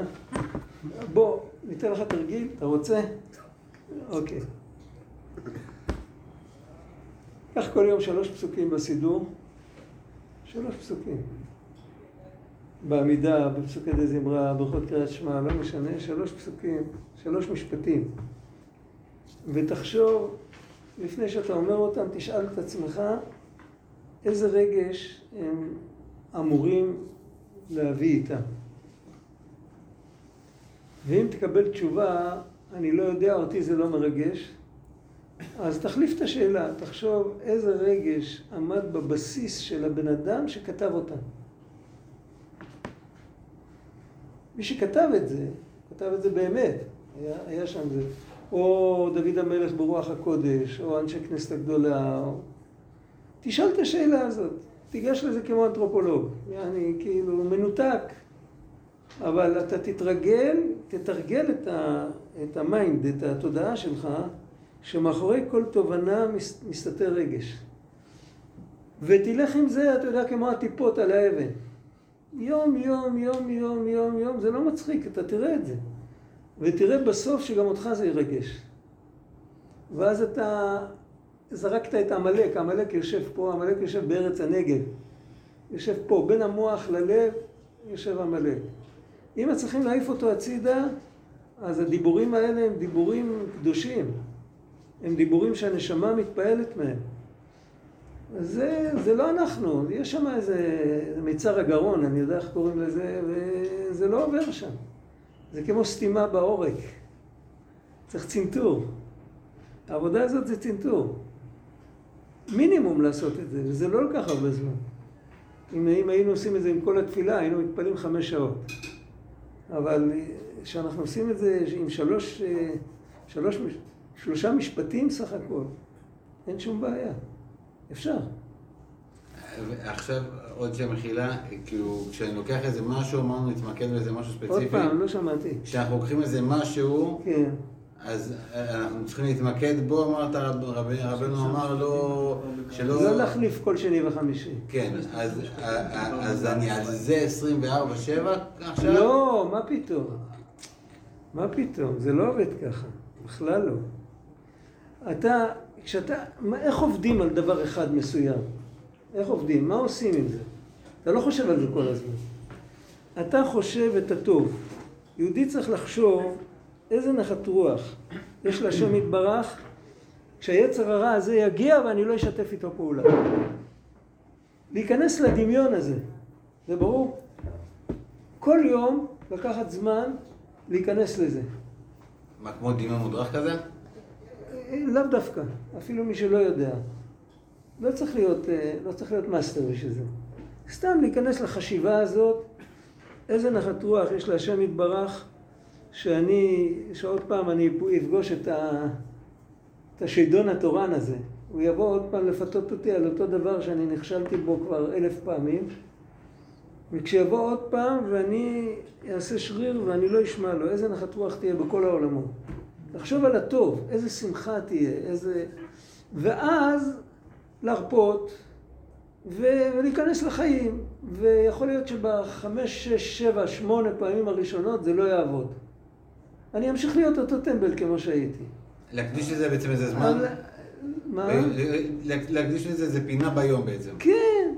Speaker 1: בוא, ניתן לך תרגיל, אתה רוצה? אוקיי. קח כל יום שלוש פסוקים בסידור, שלוש פסוקים. בעמידה, בפסוקי די זמרה, ברכות קריאת שמע, לא משנה, שלוש פסוקים, שלוש משפטים. ותחשוב, לפני שאתה אומר אותם, תשאל את עצמך איזה רגש הם אמורים להביא איתם. ואם תקבל תשובה, אני לא יודע, אותי זה לא מרגש, אז תחליף את השאלה, תחשוב איזה רגש עמד בבסיס של הבן אדם שכתב אותם. מי שכתב את זה, כתב את זה באמת, היה, היה שם זה. או דוד המלך ברוח הקודש, או אנשי כנסת הגדולה, או... תשאל את השאלה הזאת, תיגש לזה כמו אנתרופולוג, יעני כאילו מנותק, אבל אתה תתרגל, תתרגל את, ה, את ה mind, את התודעה שלך, שמאחורי כל תובנה מס, מסתתר רגש. ותלך עם זה, אתה יודע, כמו הטיפות על האבן. יום, יום, יום, יום, יום, יום, זה לא מצחיק, אתה תראה את זה. ותראה בסוף שגם אותך זה ירגש. ואז אתה זרקת את עמלק, עמלק יושב פה, עמלק יושב בארץ הנגב. יושב פה, בין המוח ללב יושב עמלק. אם צריכים להעיף אותו הצידה, אז הדיבורים האלה הם דיבורים קדושים. הם דיבורים שהנשמה מתפעלת מהם. זה, זה לא אנחנו, יש שם איזה מיצר הגרון, אני יודע איך קוראים לזה, וזה לא עובר שם. זה כמו סתימה בעורק. צריך צנתור. העבודה הזאת זה צנתור. מינימום לעשות את זה, וזה לא לקח הרבה זמן. אם, אם היינו עושים את זה עם כל התפילה, היינו מתפללים חמש שעות. אבל כשאנחנו עושים את זה עם שלוש, שלוש, שלושה משפטים סך הכל, אין שום בעיה. אפשר.
Speaker 3: עכשיו עוד שם מחילה, כאילו כשאני לוקח איזה משהו, אמרנו להתמקד באיזה משהו ספציפי.
Speaker 1: עוד פעם, לא שמעתי.
Speaker 3: כשאנחנו לוקחים איזה משהו,
Speaker 1: כן.
Speaker 3: אז אנחנו צריכים להתמקד בו, אמרת, רב, רבנו אמר לו, שלא...
Speaker 1: לא להחליף כל שני וחמישי.
Speaker 3: כן, אז, אז אני על זה 24-7 עכשיו?
Speaker 1: לא, מה פתאום? מה פתאום? זה לא עובד ככה, בכלל לא. אתה, כשאתה, מה, איך עובדים על דבר אחד מסוים? איך עובדים? מה עושים עם זה? אתה לא חושב על זה כל הזמן. אתה חושב את הטוב. יהודי צריך לחשוב איזה נחת רוח יש להשם יתברך כשהיצר הרע הזה יגיע ואני לא אשתף איתו פעולה. להיכנס לדמיון הזה, זה ברור? כל יום לקחת זמן להיכנס לזה.
Speaker 3: מה, כמו דמיון מודרך כזה?
Speaker 1: לאו דווקא, אפילו מי שלא יודע. לא צריך להיות, אה, לא צריך להיות מאסטר בשביל זה. סתם להיכנס לחשיבה הזאת, איזה נחת רוח יש להשם יתברך, שאני, שעוד פעם אני אפגוש את, ה, את השדון התורן הזה. הוא יבוא עוד פעם לפתות אותי על אותו דבר שאני נכשלתי בו כבר אלף פעמים. וכשיבוא עוד פעם ואני אעשה שריר ואני לא אשמע לו, איזה נחת רוח תהיה בכל העולמות. לחשוב על הטוב, איזה שמחה תהיה, איזה... ואז להרפות ולהיכנס לחיים. ויכול להיות שבחמש, שש, שבע, שמונה פעמים הראשונות זה לא יעבוד. אני אמשיך להיות אותו טמבל כמו שהייתי.
Speaker 3: להקדיש לזה בעצם איזה זמן?
Speaker 1: מה?
Speaker 3: להקדיש לזה איזה פינה ביום בעצם.
Speaker 1: כן,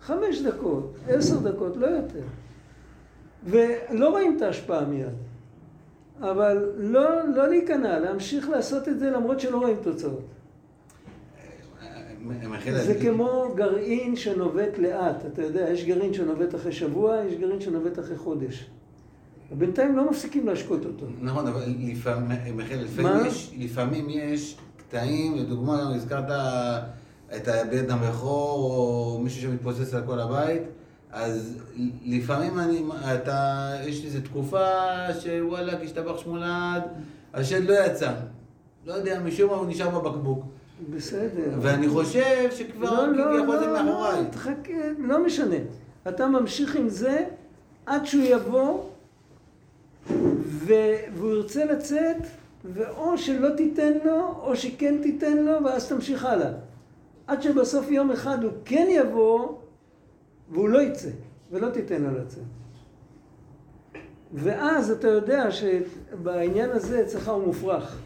Speaker 1: חמש דקות, עשר דקות, לא יותר. ולא רואים את ההשפעה מיד. אבל לא, לא להיכנע, להמשיך לעשות את זה למרות שלא רואים תוצאות. זה כמו גרעין שנובט לאט, אתה יודע, יש גרעין שנובט אחרי שבוע, יש גרעין שנובט אחרי חודש. בינתיים לא מפסיקים להשקות אותו.
Speaker 3: נכון, אבל לפעמים, יש, לפעמים יש קטעים, לדוגמה, הזכרת את הבן הבכור, או מישהו שמתפוצץ על כל הבית, אז לפעמים אני, אתה, יש איזו תקופה שוואלכ, השתבח שמולד, השד לא יצא. לא יודע, משום מה הוא נשאר בבקבוק.
Speaker 1: בסדר.
Speaker 3: ואני חושב שכבר
Speaker 1: לא, לא,
Speaker 3: כביכול זה
Speaker 1: לא,
Speaker 3: מאחוריי.
Speaker 1: לא, תחכה, לא משנה. אתה ממשיך עם זה עד שהוא יבוא ו... והוא ירצה לצאת, ואו שלא תיתן לו, או שכן תיתן לו, ואז תמשיך הלאה. עד שבסוף יום אחד הוא כן יבוא, והוא לא יצא, ולא תיתן לו לצאת. ואז אתה יודע שבעניין הזה אצלך הוא מופרך.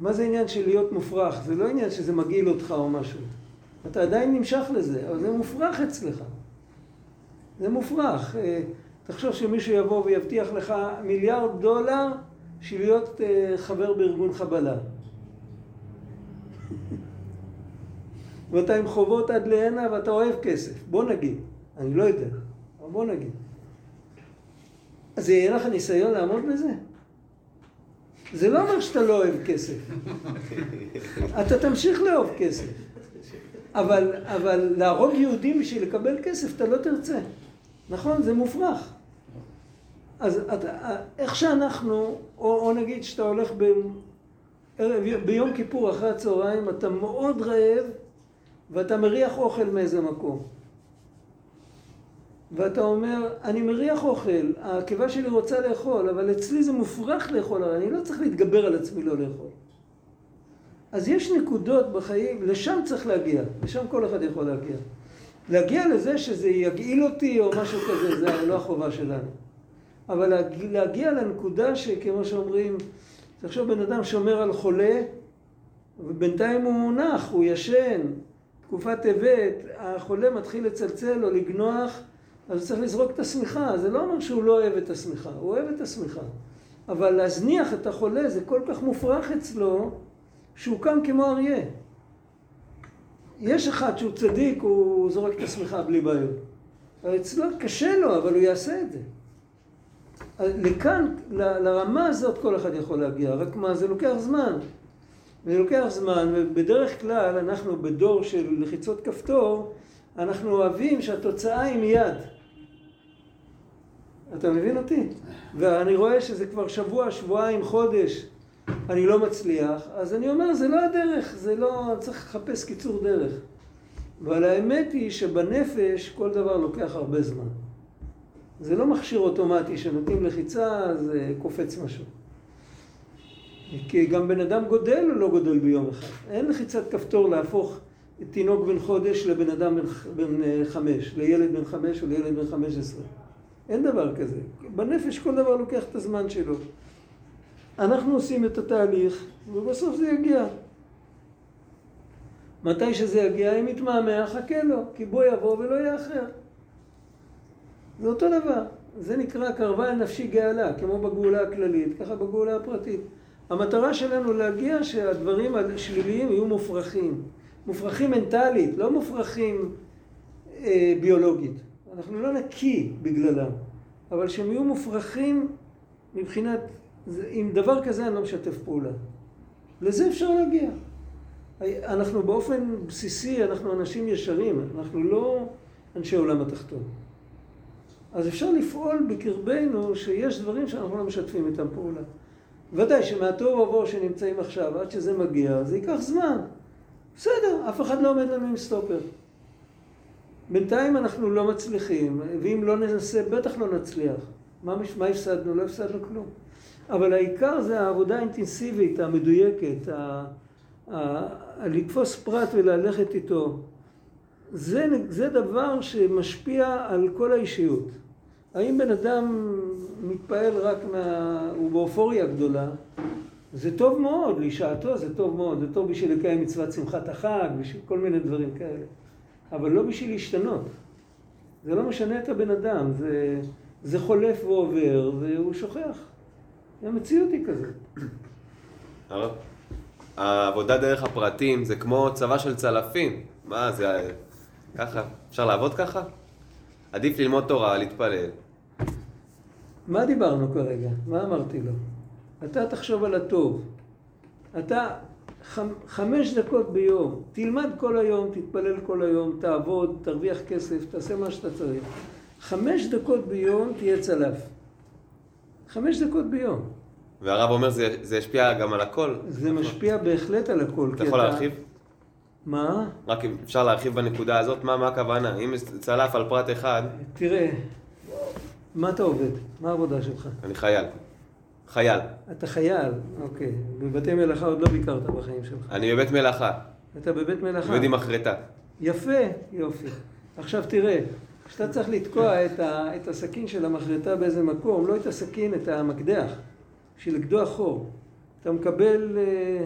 Speaker 1: מה זה עניין של להיות מופרך? זה לא עניין שזה מגעיל אותך או משהו. אתה עדיין נמשך לזה, אבל זה מופרך אצלך. זה מופרך. אה, תחשוב שמישהו יבוא ויבטיח לך מיליארד דולר בשביל להיות אה, חבר בארגון חבלה. ואתה עם חובות עד להנה ואתה אוהב כסף. בוא נגיד. אני לא יודע, אבל בוא נגיד. אז יהיה לך ניסיון לעמוד בזה? זה לא אומר שאתה לא אוהב כסף. אתה תמשיך לאהוב כסף. אבל, אבל להרוג יהודים בשביל לקבל כסף אתה לא תרצה. נכון? זה מופרך. אז אתה, איך שאנחנו, או, או נגיד שאתה הולך ב, ביום כיפור אחרי הצהריים, אתה מאוד רעב ואתה מריח אוכל מאיזה מקום. ואתה אומר, אני מריח אוכל, הקיבה שלי רוצה לאכול, אבל אצלי זה מופרך לאכול, הרי אני לא צריך להתגבר על עצמי לא לאכול. אז יש נקודות בחיים, לשם צריך להגיע, לשם כל אחד יכול להגיע. להגיע לזה שזה יגעיל אותי או משהו כזה, זה לא החובה שלנו. אבל להגיע, לנקודה שכמו שאומרים, תחשוב בן אדם שומר על חולה, ובינתיים הוא נח, הוא ישן, תקופת טבת, החולה מתחיל לצלצל או לגנוח, אז צריך לזרוק את השמיכה. זה לא אומר שהוא לא אוהב את השמיכה, הוא אוהב את השמיכה. אבל להזניח את החולה זה כל כך מופרך אצלו, שהוא קם כמו אריה. יש אחד שהוא צדיק, הוא זורק את השמיכה בלי בעיות. אצלו קשה לו, אבל הוא יעשה את זה. לכאן, ל, לרמה הזאת כל אחד יכול להגיע, רק מה, זה לוקח זמן. זה לוקח זמן, ובדרך כלל אנחנו בדור של לחיצות כפתור, אנחנו אוהבים שהתוצאה היא מיד. אתה מבין אותי? ואני רואה שזה כבר שבוע, שבועיים, חודש, אני לא מצליח, אז אני אומר, זה לא הדרך, זה לא, צריך לחפש קיצור דרך. אבל האמת היא שבנפש כל דבר לוקח הרבה זמן. זה לא מכשיר אוטומטי שנותנים לחיצה, זה קופץ משהו. כי גם בן אדם גודל או לא גודל ביום אחד. אין לחיצת כפתור להפוך תינוק בן חודש לבן אדם בן, חמש, לילד בן חמש או לילד בן חמש עשרה. אין דבר כזה. בנפש כל דבר לוקח את הזמן שלו. אנחנו עושים את התהליך, ובסוף זה יגיע. מתי שזה יגיע, אם יתמהמה, חכה לו, כי בוא יבוא ולא יאחר. זה אותו דבר. זה נקרא קרבה אל נפשי גאלה, כמו בגאולה הכללית, ככה בגאולה הפרטית. המטרה שלנו להגיע שהדברים השליליים יהיו מופרכים. מופרכים מנטלית, לא מופרכים אה, ביולוגית. אנחנו לא נקי בגללם, אבל שהם יהיו מופרכים מבחינת, עם דבר כזה אני לא משתף פעולה. לזה אפשר להגיע. אנחנו באופן בסיסי, אנחנו אנשים ישרים, אנחנו לא אנשי עולם התחתון. אז אפשר לפעול בקרבנו שיש דברים שאנחנו לא משתפים איתם פעולה. ודאי שמהתוהו ובוהו שנמצאים עכשיו, עד שזה מגיע, זה ייקח זמן. בסדר, אף אחד לא עומד לנו עם סטופר. בינתיים אנחנו לא מצליחים, ואם לא ננסה, בטח לא נצליח. מה, מה הפסדנו? לא הפסדנו כלום. אבל העיקר זה העבודה האינטנסיבית, המדויקת, ה, ה, ה, לתפוס פרט וללכת איתו. זה, זה דבר שמשפיע על כל האישיות. האם בן אדם מתפעל רק מה... הוא באופוריה גדולה, זה טוב מאוד, לשעתו זה טוב מאוד, זה טוב בשביל לקיים מצוות שמחת החג, בשביל כל מיני דברים כאלה. אבל לא בשביל להשתנות. זה לא משנה את הבן אדם, זה, זה חולף ועובר, והוא שוכח. המציאות היא כזאת.
Speaker 2: העבודה דרך הפרטים זה כמו צבא של צלפים. מה זה, ככה? אפשר לעבוד ככה? עדיף ללמוד תורה, להתפלל.
Speaker 1: מה דיברנו כרגע? מה אמרתי לו? אתה תחשוב על הטוב. אתה חמש דקות ביום, תלמד כל היום, תתפלל כל היום, תעבוד, תרוויח כסף, תעשה מה שאתה צריך. חמש דקות ביום תהיה צלף. חמש דקות ביום.
Speaker 2: והרב אומר זה, זה ישפיע גם על הכל.
Speaker 1: זה משפיע בהחלט על הכל.
Speaker 2: אתה יכול להרחיב?
Speaker 1: מה?
Speaker 2: רק אם אפשר להרחיב בנקודה הזאת, מה, מה הכוונה? אם צלף על פרט אחד...
Speaker 1: תראה, מה אתה עובד? מה העבודה שלך?
Speaker 2: אני חייל. חייל.
Speaker 1: אתה חייל, אוקיי. בבתי מלאכה עוד לא ביקרת בחיים שלך.
Speaker 2: אני בבית מלאכה.
Speaker 1: אתה בבית מלאכה.
Speaker 2: עובד עם מחרטה.
Speaker 1: יפה, יופי. עכשיו תראה, כשאתה צריך לתקוע את, ה, את הסכין של המחרטה באיזה מקום, לא את הסכין, את המקדח, בשביל לקדוח חור. אתה מקבל, אה,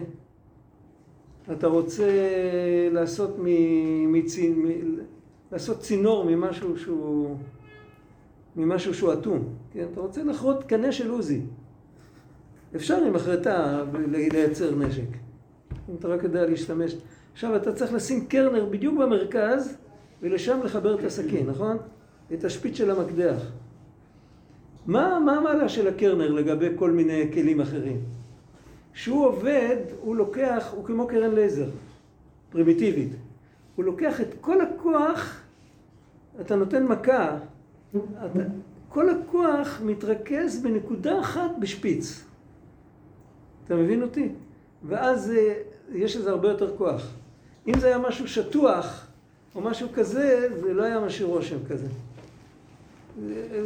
Speaker 1: אתה רוצה לעשות, מ, מצין, מ, לעשות צינור ממשהו שהוא, ממשהו שהוא אטום. כן? אתה רוצה לחרות קנה של עוזי. אפשר עם החלטה לייצר נשק, אם אתה רק יודע להשתמש. עכשיו אתה צריך לשים קרנר בדיוק במרכז ולשם לחבר את הסכין, נכון? את השפיץ של המקדח. מה, מה המעלה של הקרנר לגבי כל מיני כלים אחרים? כשהוא עובד, הוא לוקח, הוא כמו קרן לייזר, פרימיטיבית. הוא לוקח את כל הכוח, אתה נותן מכה, אתה, כל הכוח מתרכז בנקודה אחת בשפיץ. אתה מבין אותי? ואז אה, יש לזה הרבה יותר כוח. אם זה היה משהו שטוח, או משהו כזה, זה לא היה משאיר רושם כזה.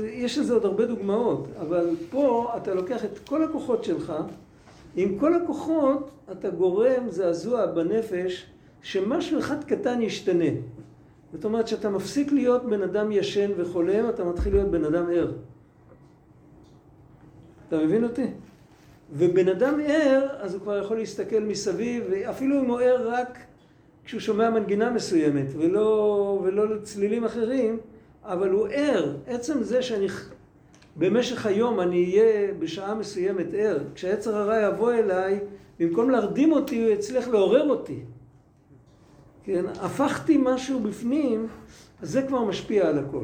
Speaker 1: יש לזה עוד הרבה דוגמאות, אבל פה אתה לוקח את כל הכוחות שלך, עם כל הכוחות אתה גורם זעזוע בנפש שמשהו אחד קטן ישתנה. זאת אומרת שאתה מפסיק להיות בן אדם ישן וחולם, אתה מתחיל להיות בן אדם ער. אתה מבין אותי? ובן אדם ער, אז הוא כבר יכול להסתכל מסביב, אפילו אם הוא ער רק כשהוא שומע מנגינה מסוימת ולא, ולא צלילים אחרים, אבל הוא ער. עצם זה שאני במשך היום אני אהיה בשעה מסוימת ער, כשהיצר הרע יבוא אליי, במקום להרדים אותי, הוא יצליח לעורר אותי. כן, הפכתי משהו בפנים, אז זה כבר משפיע על הכל.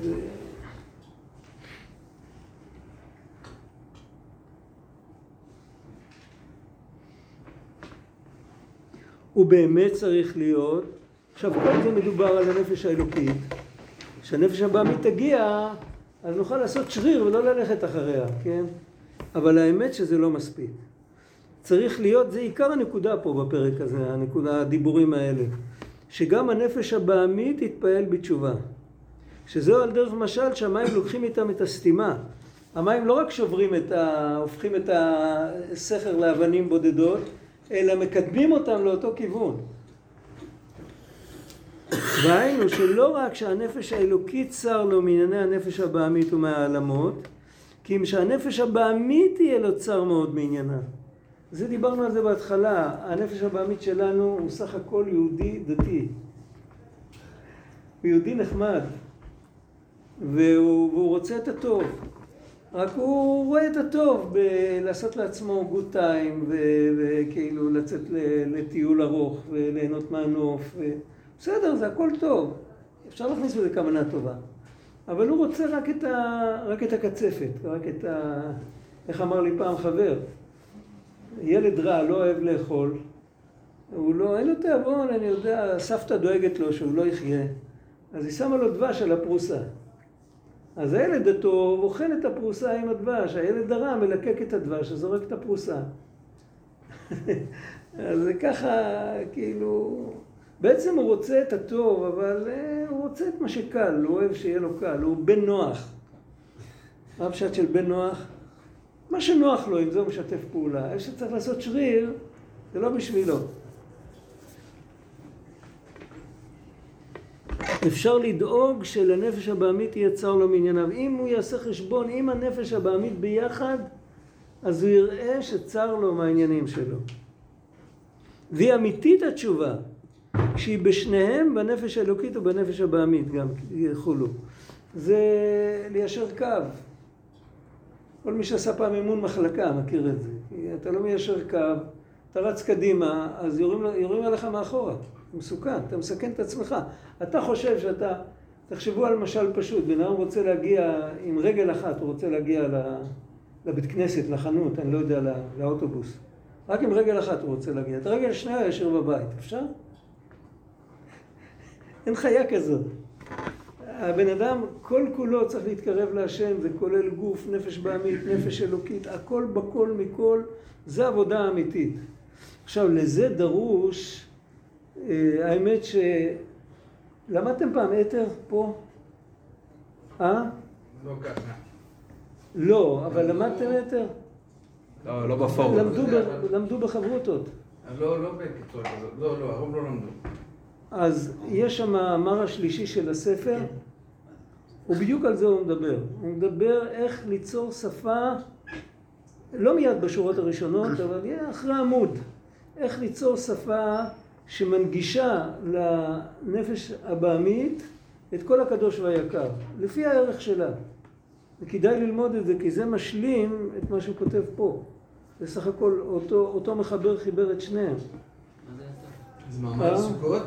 Speaker 1: ו... הוא באמת צריך להיות, עכשיו כל זה מדובר על הנפש האלוקית, כשהנפש הבאמית תגיע, אז נוכל לעשות שריר ולא ללכת אחריה, כן? אבל האמת שזה לא מספיק. צריך להיות, זה עיקר הנקודה פה בפרק הזה, הנקודה, הדיבורים האלה, שגם הנפש הבאמית תתפעל בתשובה. שזהו על דרך משל שהמים לוקחים איתם את הסתימה. המים לא רק שוברים את ה... הופכים את הסכר לאבנים בודדות, אלא מקדמים אותם לאותו כיוון. והיינו שלא רק שהנפש האלוקית צר לו מענייני הנפש הבעמית ומהעלמות, כי אם שהנפש הבעמית תהיה לו צר מאוד מעניינה. זה דיברנו על זה בהתחלה, הנפש הבעמית שלנו הוא סך הכל יהודי דתי. הוא יהודי נחמד, והוא, והוא רוצה את הטוב. רק הוא רואה את הטוב בלעשות לעצמו גוד טיים וכאילו לצאת לטיול ארוך וליהנות מהנוף. ו... בסדר, זה הכל טוב. אפשר להכניס בזה כוונה טובה. אבל הוא רוצה רק את, ה... רק את הקצפת, רק את ה... איך אמר לי פעם חבר? ילד רע לא אוהב לאכול, הוא לא, אין לו תיאבון, אני יודע, סבתא דואגת לו שהוא לא יחיה, אז היא שמה לו דבש על הפרוסה. אז הילד הטוב אוכל את הפרוסה עם הדבש, הילד הרע מלקק את הדבש וזורק את הפרוסה. אז ככה, כאילו, בעצם הוא רוצה את הטוב, אבל uh, הוא רוצה את מה שקל, הוא אוהב שיהיה לו קל, הוא בן נוח. מה הפשט של בן נוח? מה שנוח לו, עם זה הוא משתף פעולה. איפה שצריך לעשות שריר, זה לא בשבילו. אפשר לדאוג שלנפש הבעמית יהיה צר לו מענייניו. אם הוא יעשה חשבון עם הנפש הבעמית ביחד, אז הוא יראה שצר לו מהעניינים שלו. והיא אמיתית התשובה, שהיא בשניהם, בנפש האלוקית ובנפש הבעמית גם יחולו. זה ליישר קו. כל מי שעשה פעם אימון מחלקה מכיר את זה. אתה לא מיישר קו, אתה רץ קדימה, אז יורים, יורים עליך מאחורה. זה מסוכן, אתה מסכן את עצמך. אתה חושב שאתה, תחשבו על משל פשוט, בן אדם רוצה להגיע עם רגל אחת, הוא רוצה להגיע לבית כנסת, לחנות, אני לא יודע, לא, לאוטובוס. רק עם רגל אחת הוא רוצה להגיע. את הרגל השנייה ישאיר בבית, אפשר? אין חיה כזאת. הבן אדם כל כולו צריך להתקרב להשם, זה כולל גוף, נפש בעמית, נפש אלוקית, הכל בכל מכל, זה עבודה אמיתית. עכשיו, לזה דרוש, האמת ש... למדתם פעם אתר פה? אה?
Speaker 5: לא ככה.
Speaker 1: לא, אבל למדתם אתר?
Speaker 5: לא, לא בפורום.
Speaker 1: למדו, בחברותות.
Speaker 5: לא, לא בקיצור, לא, לא, הרוב לא למדו.
Speaker 1: אז יש שם המאמר השלישי של הספר, ובדיוק על זה הוא מדבר. הוא מדבר איך ליצור שפה, לא מיד בשורות הראשונות, אבל אחרי עמוד. איך ליצור שפה שמנגישה לנפש הבעמית את כל הקדוש והיקר, לפי הערך שלה. וכדאי ללמוד את זה, כי זה משלים את מה שהוא כותב פה. זה סך הכל אותו, אותו מחבר חיבר את שניהם.
Speaker 3: זה מאמר סוכות?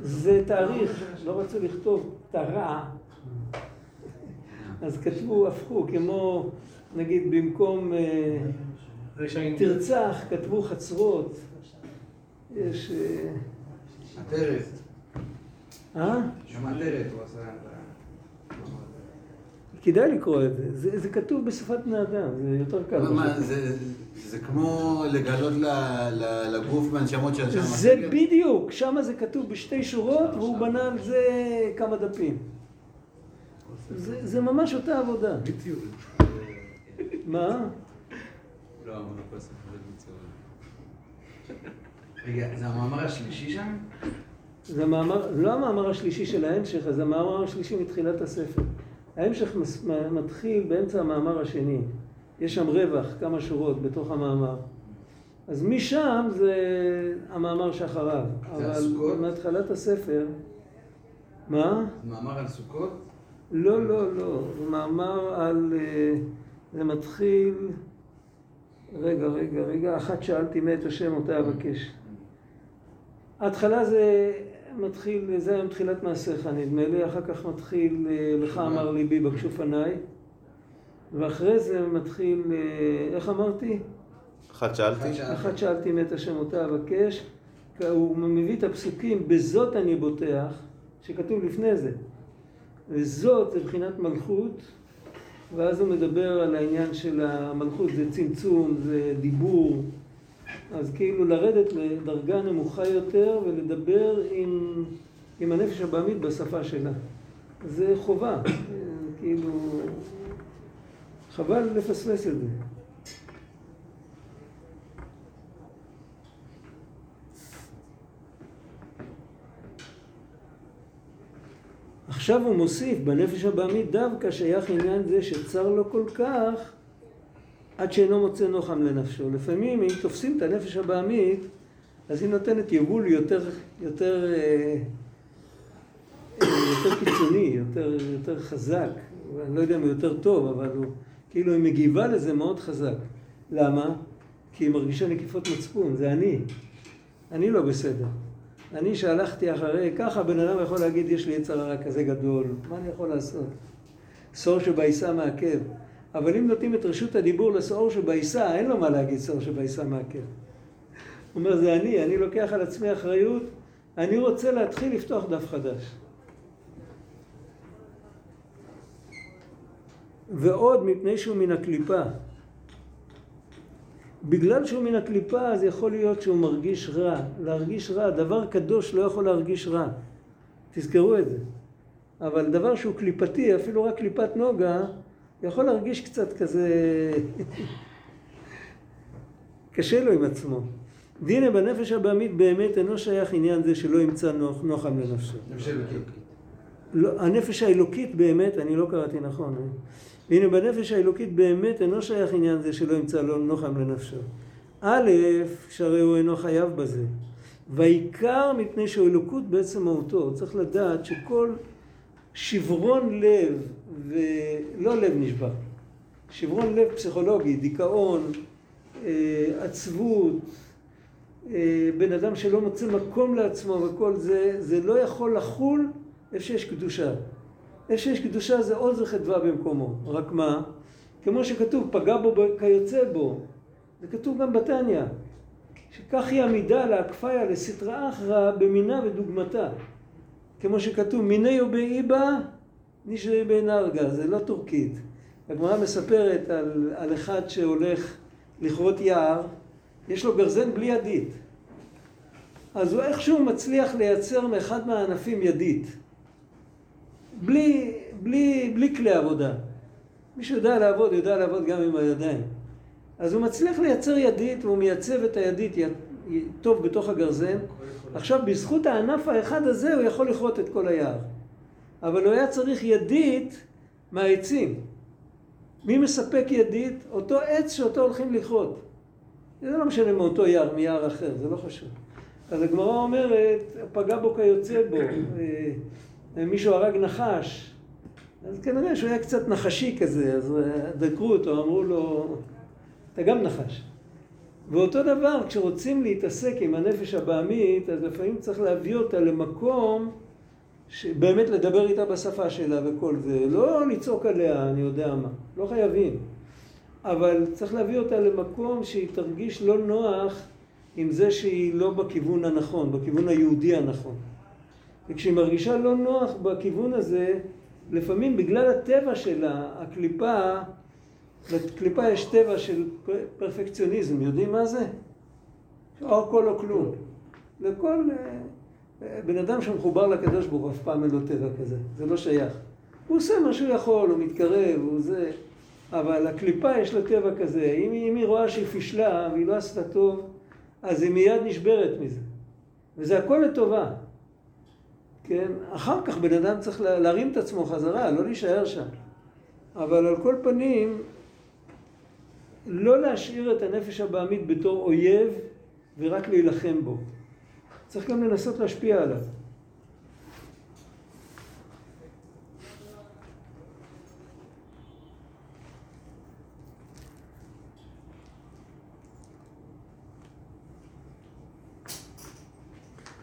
Speaker 6: זה
Speaker 1: תאריך, לא רצו לכתוב תרע. אז כתבו, הפכו, כמו, נגיד, במקום אה. תרצח, כתבו חצרות. יש... אה,
Speaker 3: עטרת.
Speaker 1: אה?
Speaker 3: שם עטרת, הוא עשה
Speaker 1: כדאי לקרוא את זה. זה, זה כתוב בשפת בני אדם, זה יותר קל.
Speaker 3: מה. זה- זה כמו לגלות ל- ל- לגוף מהנשמות של שם
Speaker 1: זה בדיוק, שם זה כתוב בשתי שורות, והוא בנה על זה כמה דפים. זה, זה ממש אותה עבודה.
Speaker 6: בדיוק.
Speaker 1: מה?
Speaker 3: לא, רגע, זה המאמר השלישי שם?
Speaker 1: זה המאמר, לא המאמר השלישי של ההמשך, זה המאמר השלישי מתחילת הספר. ההמשך מתחיל באמצע המאמר השני. יש שם רווח, כמה שורות בתוך המאמר. אז משם זה המאמר שאחריו.
Speaker 3: זה
Speaker 1: אבל
Speaker 3: הסוכות?
Speaker 1: מהתחלת הספר... מה?
Speaker 3: מאמר על סוכות?
Speaker 1: לא, לא, לא. זה מאמר על... אה, זה מתחיל... רגע, רגע, רגע. אחת שאלתי מאת השם אותה אבקש. ההתחלה זה מתחיל, זה היה מתחילת מעשיך נדמה לי, אחר כך מתחיל אה, לך אמר ליבי בכשוף עיניי, ואחרי זה מתחיל, אה, איך אמרתי?
Speaker 2: אחת שאלתי?
Speaker 1: אחת שאלתי מאת השם אותה אבקש, הוא מביא את הפסוקים בזאת אני בוטח, שכתוב לפני זה. וזאת זה מבחינת מלכות, ואז הוא מדבר על העניין של המלכות, זה צמצום, זה דיבור, אז כאילו לרדת לדרגה נמוכה יותר ולדבר עם, עם הנפש הבעמית בשפה שלה. זה חובה, כאילו, חבל לפספס את זה. עכשיו הוא מוסיף, בנפש הבעמית דווקא שייך עניין זה שצר לו כל כך עד שאינו מוצא נוחם לנפשו. לפעמים אם תופסים את הנפש הבעמית, אז היא נותנת יבול יותר, יותר, אה, אה, יותר קיצוני, יותר, יותר חזק. אני לא יודע אם הוא יותר טוב, אבל הוא, כאילו היא מגיבה לזה מאוד חזק. למה? כי היא מרגישה נקיפות מצפון, זה אני. אני לא בסדר. אני שהלכתי אחרי, ככה בן אדם יכול להגיד, יש לי יצר הרע כזה גדול, מה אני יכול לעשות? שור שבעיסה מעכב. אבל אם נותנים את רשות הדיבור לשעור שבעיסה, אין לו מה להגיד שור שבעיסה מעכב. הוא אומר, זה אני, אני לוקח על עצמי אחריות, אני רוצה להתחיל לפתוח דף חדש. ועוד מפני שהוא מן הקליפה. בגלל שהוא מן הקליפה, אז יכול להיות שהוא מרגיש רע. להרגיש רע, דבר קדוש לא יכול להרגיש רע. תזכרו את זה. אבל דבר שהוא קליפתי, אפילו רק קליפת נוגה, יכול להרגיש קצת כזה... קשה לו עם עצמו. דינא בנפש הבעמית באמת אינו שייך עניין זה שלא ימצא נוח, נוחם לנפשו. לא, הנפש האלוקית באמת, אני לא קראתי נכון. והנה בנפש האלוקית באמת אינו שייך עניין זה שלא ימצא לו נוחם לנפשו. א', שהרי הוא אינו חייב בזה. והעיקר מפני אלוקות בעצם מהותו. צריך לדעת שכל שברון לב, ולא לב נשבר, שברון לב פסיכולוגי, דיכאון, אה, עצבות, אה, בן אדם שלא מוצא מקום לעצמו וכל זה, זה לא יכול לחול איפה שיש קדושה. איפה שיש קדושה זה עוז וחדווה במקומו. רק מה? כמו שכתוב, פגע בו כיוצא בו. זה כתוב גם בתניא. שכך היא עמידה להקפיה לסטרא אחרא במינה ודוגמתה. כמו שכתוב, מיני ובאיבה נשרי בנרגה, זה לא טורקית. הגמרא מספרת על, על אחד שהולך לכרות יער, יש לו גרזן בלי ידית. אז הוא איכשהו מצליח לייצר מאחד מהענפים ידית. בלי, בלי, בלי כלי עבודה. מי שיודע לעבוד, יודע לעבוד גם עם הידיים. אז הוא מצליח לייצר ידית, והוא מייצב את הידית טוב בתוך הגרזן. עכשיו, בזכות הענף האחד הזה, הוא יכול לכרות את כל היער. אבל הוא היה צריך ידית מהעצים. מי מספק ידית? אותו עץ שאותו הולכים לכרות. זה לא משנה מאותו יער, מיער אחר, זה לא חשוב. אז הגמרא אומרת, פגע בו כיוצא בו, אה, מישהו הרג נחש. אז כנראה שהוא היה קצת נחשי כזה, אז אה, דקרו אותו, אמרו לו, אתה גם נחש. ואותו דבר, כשרוצים להתעסק עם הנפש הבעמית, אז לפעמים צריך להביא אותה למקום באמת לדבר איתה בשפה שלה וכל זה, לא לצעוק עליה, אני יודע מה, לא חייבים. אבל צריך להביא אותה למקום שהיא תרגיש לא נוח עם זה שהיא לא בכיוון הנכון, בכיוון היהודי הנכון. וכשהיא מרגישה לא נוח בכיוון הזה, לפעמים בגלל הטבע שלה, הקליפה, לקליפה יש טבע של פרפקציוניזם, יודעים מה זה? או הכל או כלום. לכל אה, בן אדם שמחובר לקדוש ברוך הוא אף פעם אין לו טבע כזה, זה לא שייך. הוא עושה מה שהוא יכול, הוא מתקרב, הוא זה, אבל הקליפה יש לה טבע כזה. אם, אם היא רואה שהיא פישלה והיא לא עשתה טוב, אז היא מיד נשברת מזה. וזה הכל לטובה. כן? אחר כך בן אדם צריך להרים את עצמו חזרה, לא להישאר שם. אבל על כל פנים, לא להשאיר את הנפש הבעמית בתור אויב ורק להילחם בו. צריך גם לנסות להשפיע עליו.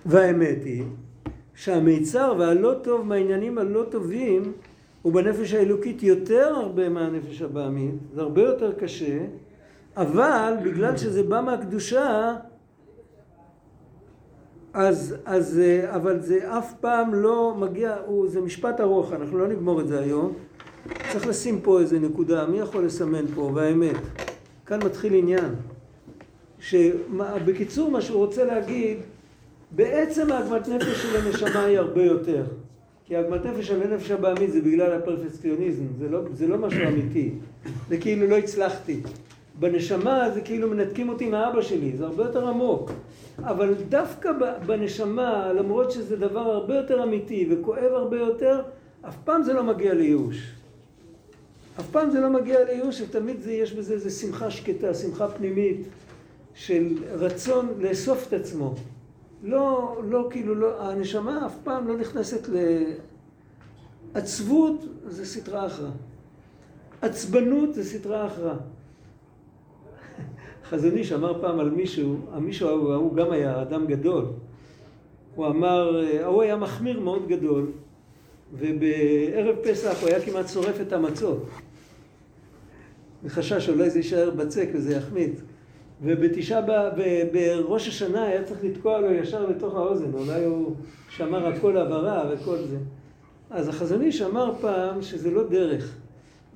Speaker 1: והאמת היא שהמיצר והלא טוב מהעניינים הלא טובים הוא בנפש האלוקית יותר הרבה מהנפש הבעמית, זה הרבה יותר קשה, אבל בגלל שזה בא מהקדושה, אז, אז, אבל זה אף פעם לא מגיע, הוא, זה משפט ארוך, אנחנו לא נגמור את זה היום. צריך לשים פה איזה נקודה, מי יכול לסמן פה, והאמת. כאן מתחיל עניין. שבקיצור, מה שהוא רוצה להגיד, בעצם העגמת נפש של הנשמה היא הרבה יותר. כי העגמת נפש של הנפש הבעמית זה בגלל הפרפקציוניזם, זה לא, זה לא משהו אמיתי. זה כאילו לא הצלחתי. בנשמה זה כאילו מנתקים אותי מאבא שלי, זה הרבה יותר עמוק. אבל דווקא בנשמה, למרות שזה דבר הרבה יותר אמיתי וכואב הרבה יותר, אף פעם זה לא מגיע לייאוש. אף פעם זה לא מגיע לייאוש, ותמיד זה, יש בזה איזו שמחה שקטה, שמחה פנימית של רצון לאסוף את עצמו. לא, לא, כאילו, לא, הנשמה אף פעם לא נכנסת ל... עצבות זה סטרה אחרא. עצבנות זה סטרה אחרא. חזון איש אמר פעם על מישהו, המישהו ההוא, ההוא גם היה אדם גדול. הוא אמר, ההוא היה מחמיר מאוד גדול, ובערב פסח הוא היה כמעט שורף את המצות. וחשש אולי זה יישאר בצק וזה יחמיץ. ובתשעה באב, בראש השנה היה צריך לתקוע לו ישר לתוך האוזן, אולי הוא שמר הכל הברה וכל זה. אז החזון אמר פעם שזה לא דרך.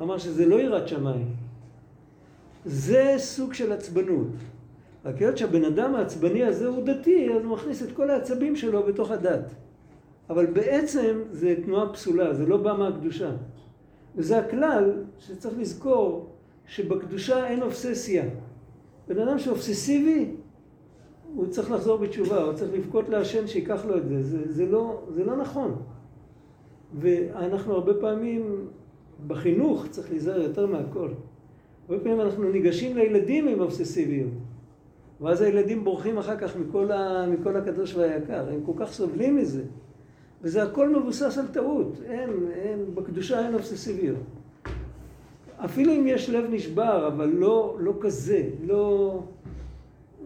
Speaker 1: אמר שזה לא יראת שמיים. זה סוג של עצבנות. רק היות שהבן אדם העצבני הזה הוא דתי, אז הוא מכניס את כל העצבים שלו בתוך הדת. אבל בעצם זה תנועה פסולה, זה לא בא מהקדושה. וזה הכלל שצריך לזכור שבקדושה אין אובססיה. בן אדם שאובססיבי, הוא צריך לחזור בתשובה, הוא צריך לבכות להשם שיקח לו את זה. זה, זה, לא, זה לא נכון. ואנחנו הרבה פעמים בחינוך צריך להיזהר יותר מהכל. הרבה פעמים אנחנו ניגשים לילדים עם אובססיביות. ואז הילדים בורחים אחר כך מכל, ה, מכל הקדוש והיקר, הם כל כך סובלים מזה. וזה הכל מבוסס על טעות, אין, אין, בקדושה אין אובססיביות. אפילו אם יש לב נשבר, אבל לא, לא כזה, לא...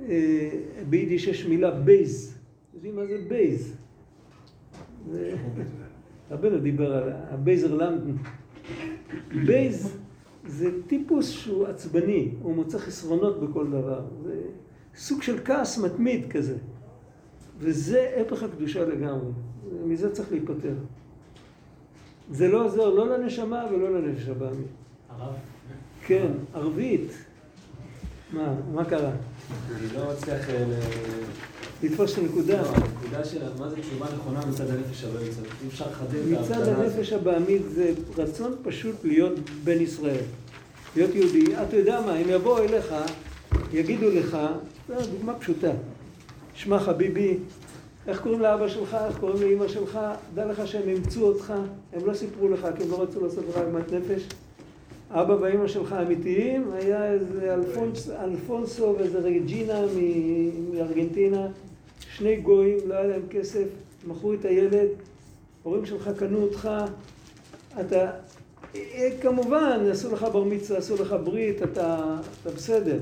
Speaker 1: אה, ביידיש יש מילה בייז. יודעים מה זה בייז? רבנו דיבר על הבייזער למדן. בייז זה טיפוס שהוא עצבני, הוא מוצא חסרונות בכל דבר. זה סוג של כעס מתמיד כזה. וזה הפך הקדושה לגמרי. מזה צריך להיפטר. זה לא עוזר לא לנשמה ולא לנפש הבאמית. כן, ערבית. מה, מה קרה?
Speaker 7: אני לא מצליח אה,
Speaker 1: לתפוס את הנקודה.
Speaker 7: לא, הנקודה של מה זה תשובה נכונה מצד הנפש הבאמית. אי אפשר לחדד את ההבדלה
Speaker 1: מצד הנפש הבאמית זה רצון פשוט להיות בן ישראל. להיות יהודי. אתה יודע מה, אם יבואו אליך, יגידו לך, זו דוגמה פשוטה. שמע חביבי, איך קוראים לאבא שלך, איך קוראים לאמא שלך, דע לך שהם אימצו אותך, הם לא סיפרו לך כי הם לא רצו לעשות לך עגמת נפש. אבא ואמא שלך אמיתיים, היה איזה אלפונס, אלפונסו ואיזה רג'ינה מארגנטינה, שני גויים, לא היה להם כסף, מכרו את הילד, הורים שלך קנו אותך, אתה, כמובן, עשו לך בר מצווה, עשו לך ברית, אתה, אתה בסדר,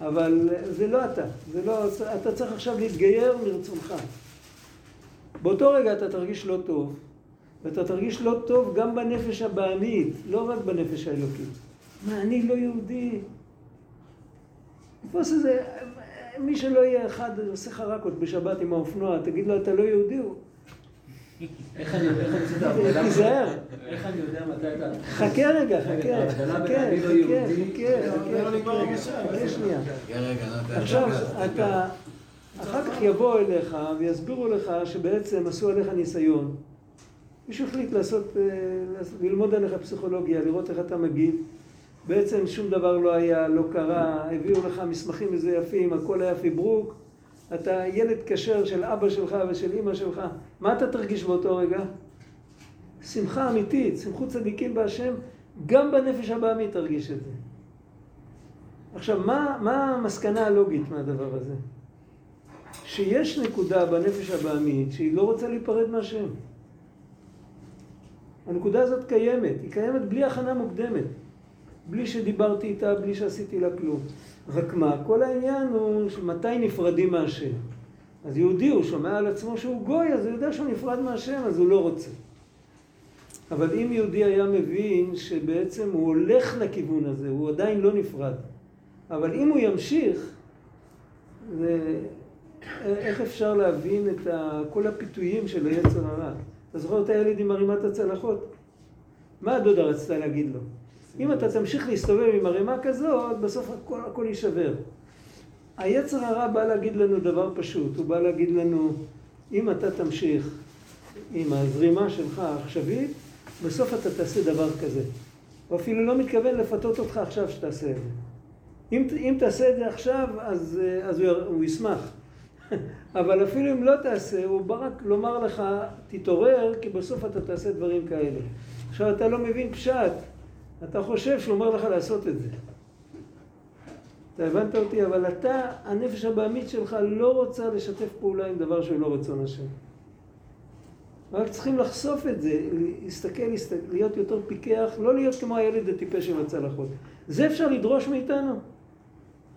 Speaker 1: אבל זה לא אתה, זה לא, אתה צריך עכשיו להתגייר מרצונך. באותו רגע אתה תרגיש לא טוב, ואתה תרגיש לא טוב גם בנפש הבעמית, לא רק בנפש האלוקית. מה, אני לא יהודי? תפוס איזה, מי שלא יהיה אחד עושה חרקות בשבת עם האופנוע, תגיד לו, אתה לא יהודי? הוא-
Speaker 7: איך אני עושה את ההבדלה?
Speaker 1: תיזהר.
Speaker 7: איך אני יודע מתי אתה...
Speaker 1: חכה רגע, חכה, חכה,
Speaker 7: לא
Speaker 1: חכה,
Speaker 7: יהודי-
Speaker 1: חכה, חכה, חכה, חכה שנייה. עכשיו, אתה, אחר כך יבואו אליך ויסבירו לך שבעצם עשו עליך ניסיון. מישהו החליט לעשות, אה, לעשות- ללמוד עליך פסיכולוגיה, לראות איך אתה מגיב. בעצם שום דבר לא היה, לא קרה, הביאו לך מסמכים מזויפים, הכל היה פיברוק. אתה ילד כשר של אבא שלך ושל אימא שלך. מה אתה תרגיש באותו רגע? שמחה אמיתית, שמחות צדיקים בהשם, גם בנפש הבעמית תרגיש את זה. עכשיו, מה, מה המסקנה הלוגית מהדבר הזה? שיש נקודה בנפש הבעמית שהיא לא רוצה להיפרד מהשם. הנקודה הזאת קיימת, היא קיימת בלי הכנה מוקדמת. בלי שדיברתי איתה, בלי שעשיתי לה כלום. רק מה, כל העניין הוא מתי נפרדים מהשם. אז יהודי, הוא שומע על עצמו שהוא גוי, אז הוא יודע שהוא נפרד מהשם, אז הוא לא רוצה. אבל אם יהודי היה מבין שבעצם הוא הולך לכיוון הזה, הוא עדיין לא נפרד. אבל אם הוא ימשיך, זה... איך אפשר להבין את ה... כל הפיתויים של היצר הרע? אתה זוכר את הילד עם ערימת הצלחות? מה הדודה רצתה להגיד לו? אם אתה תמשיך להסתובב עם ערימה כזאת, בסוף הכל, הכל יישבר. היצר הרע בא להגיד לנו דבר פשוט, הוא בא להגיד לנו, אם אתה תמשיך עם הזרימה שלך העכשווית, בסוף אתה תעשה דבר כזה. הוא אפילו לא מתכוון לפתות אותך עכשיו שתעשה את זה. אם, אם תעשה את זה עכשיו, אז, אז הוא, הוא ישמח. אבל אפילו אם לא תעשה, הוא בא רק לומר לך, תתעורר, כי בסוף אתה תעשה דברים כאלה. עכשיו, אתה לא מבין פשט. אתה חושב שהוא אומר לך לעשות את זה. אתה הבנת אותי? אבל אתה, הנפש הבעמית שלך לא רוצה לשתף פעולה עם דבר שהוא לא רצון השם. רק צריכים לחשוף את זה, להסתכל, להסתכל, להיות יותר פיקח, לא להיות כמו הילד הטיפש עם הצלחות. זה אפשר לדרוש מאיתנו?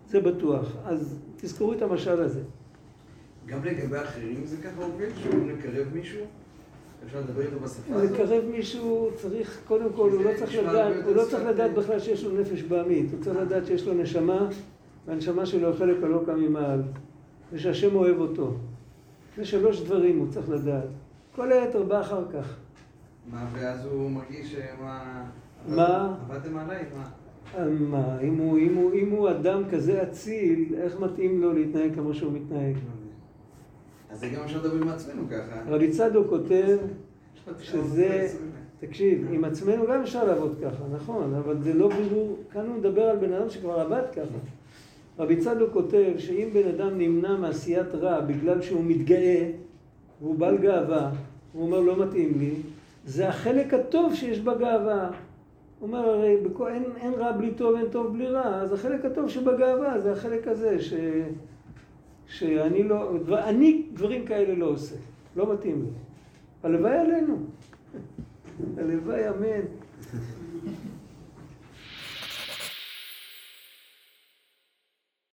Speaker 1: זה בטוח. אז תזכרו את המשל הזה.
Speaker 8: גם לגבי אחרים זה ככה עובד? שאומרים לקרב מישהו? אפשר לדבר איתו בשפה הזאת?
Speaker 1: לקרב מישהו צריך, קודם כל, הוא לא צריך לדעת, הוא לא צריך לדעת בכלל שיש לו נפש בעמית, הוא צריך לדעת שיש לו נשמה, והנשמה שלו היא חלק הלא קם ממעל, ושהשם אוהב אותו. זה שלוש דברים הוא צריך לדעת. כל היתר בא אחר כך.
Speaker 8: מה, ואז הוא מרגיש מה...
Speaker 1: מה?
Speaker 8: עבדתם עליי? מה?
Speaker 1: אה, מה, אם הוא, אם, הוא, אם הוא אדם כזה אציל, איך מתאים לו להתנהג כמו שהוא מתנהג?
Speaker 8: אז זה גם אפשר לדבר עם עצמנו ככה.
Speaker 1: רבי צדוק כותב שזה, תקשיב, עם עצמנו גם אפשר לעבוד ככה, נכון, אבל זה לא בירור, כאן הוא מדבר על בן אדם שכבר עבד ככה. רבי צדוק כותב שאם בן אדם נמנע מעשיית רע בגלל שהוא מתגאה, והוא בעל גאווה, הוא אומר לא מתאים לי, זה החלק הטוב שיש בגאווה. הוא אומר הרי בכל, אין, אין רע בלי טוב, אין טוב בלי רע, אז החלק הטוב שבגאווה זה החלק הזה ש, שאני לא, אני דברים כאלה לא עושה, לא מתאים לי. הלוואי עלינו. הלוואי אמן.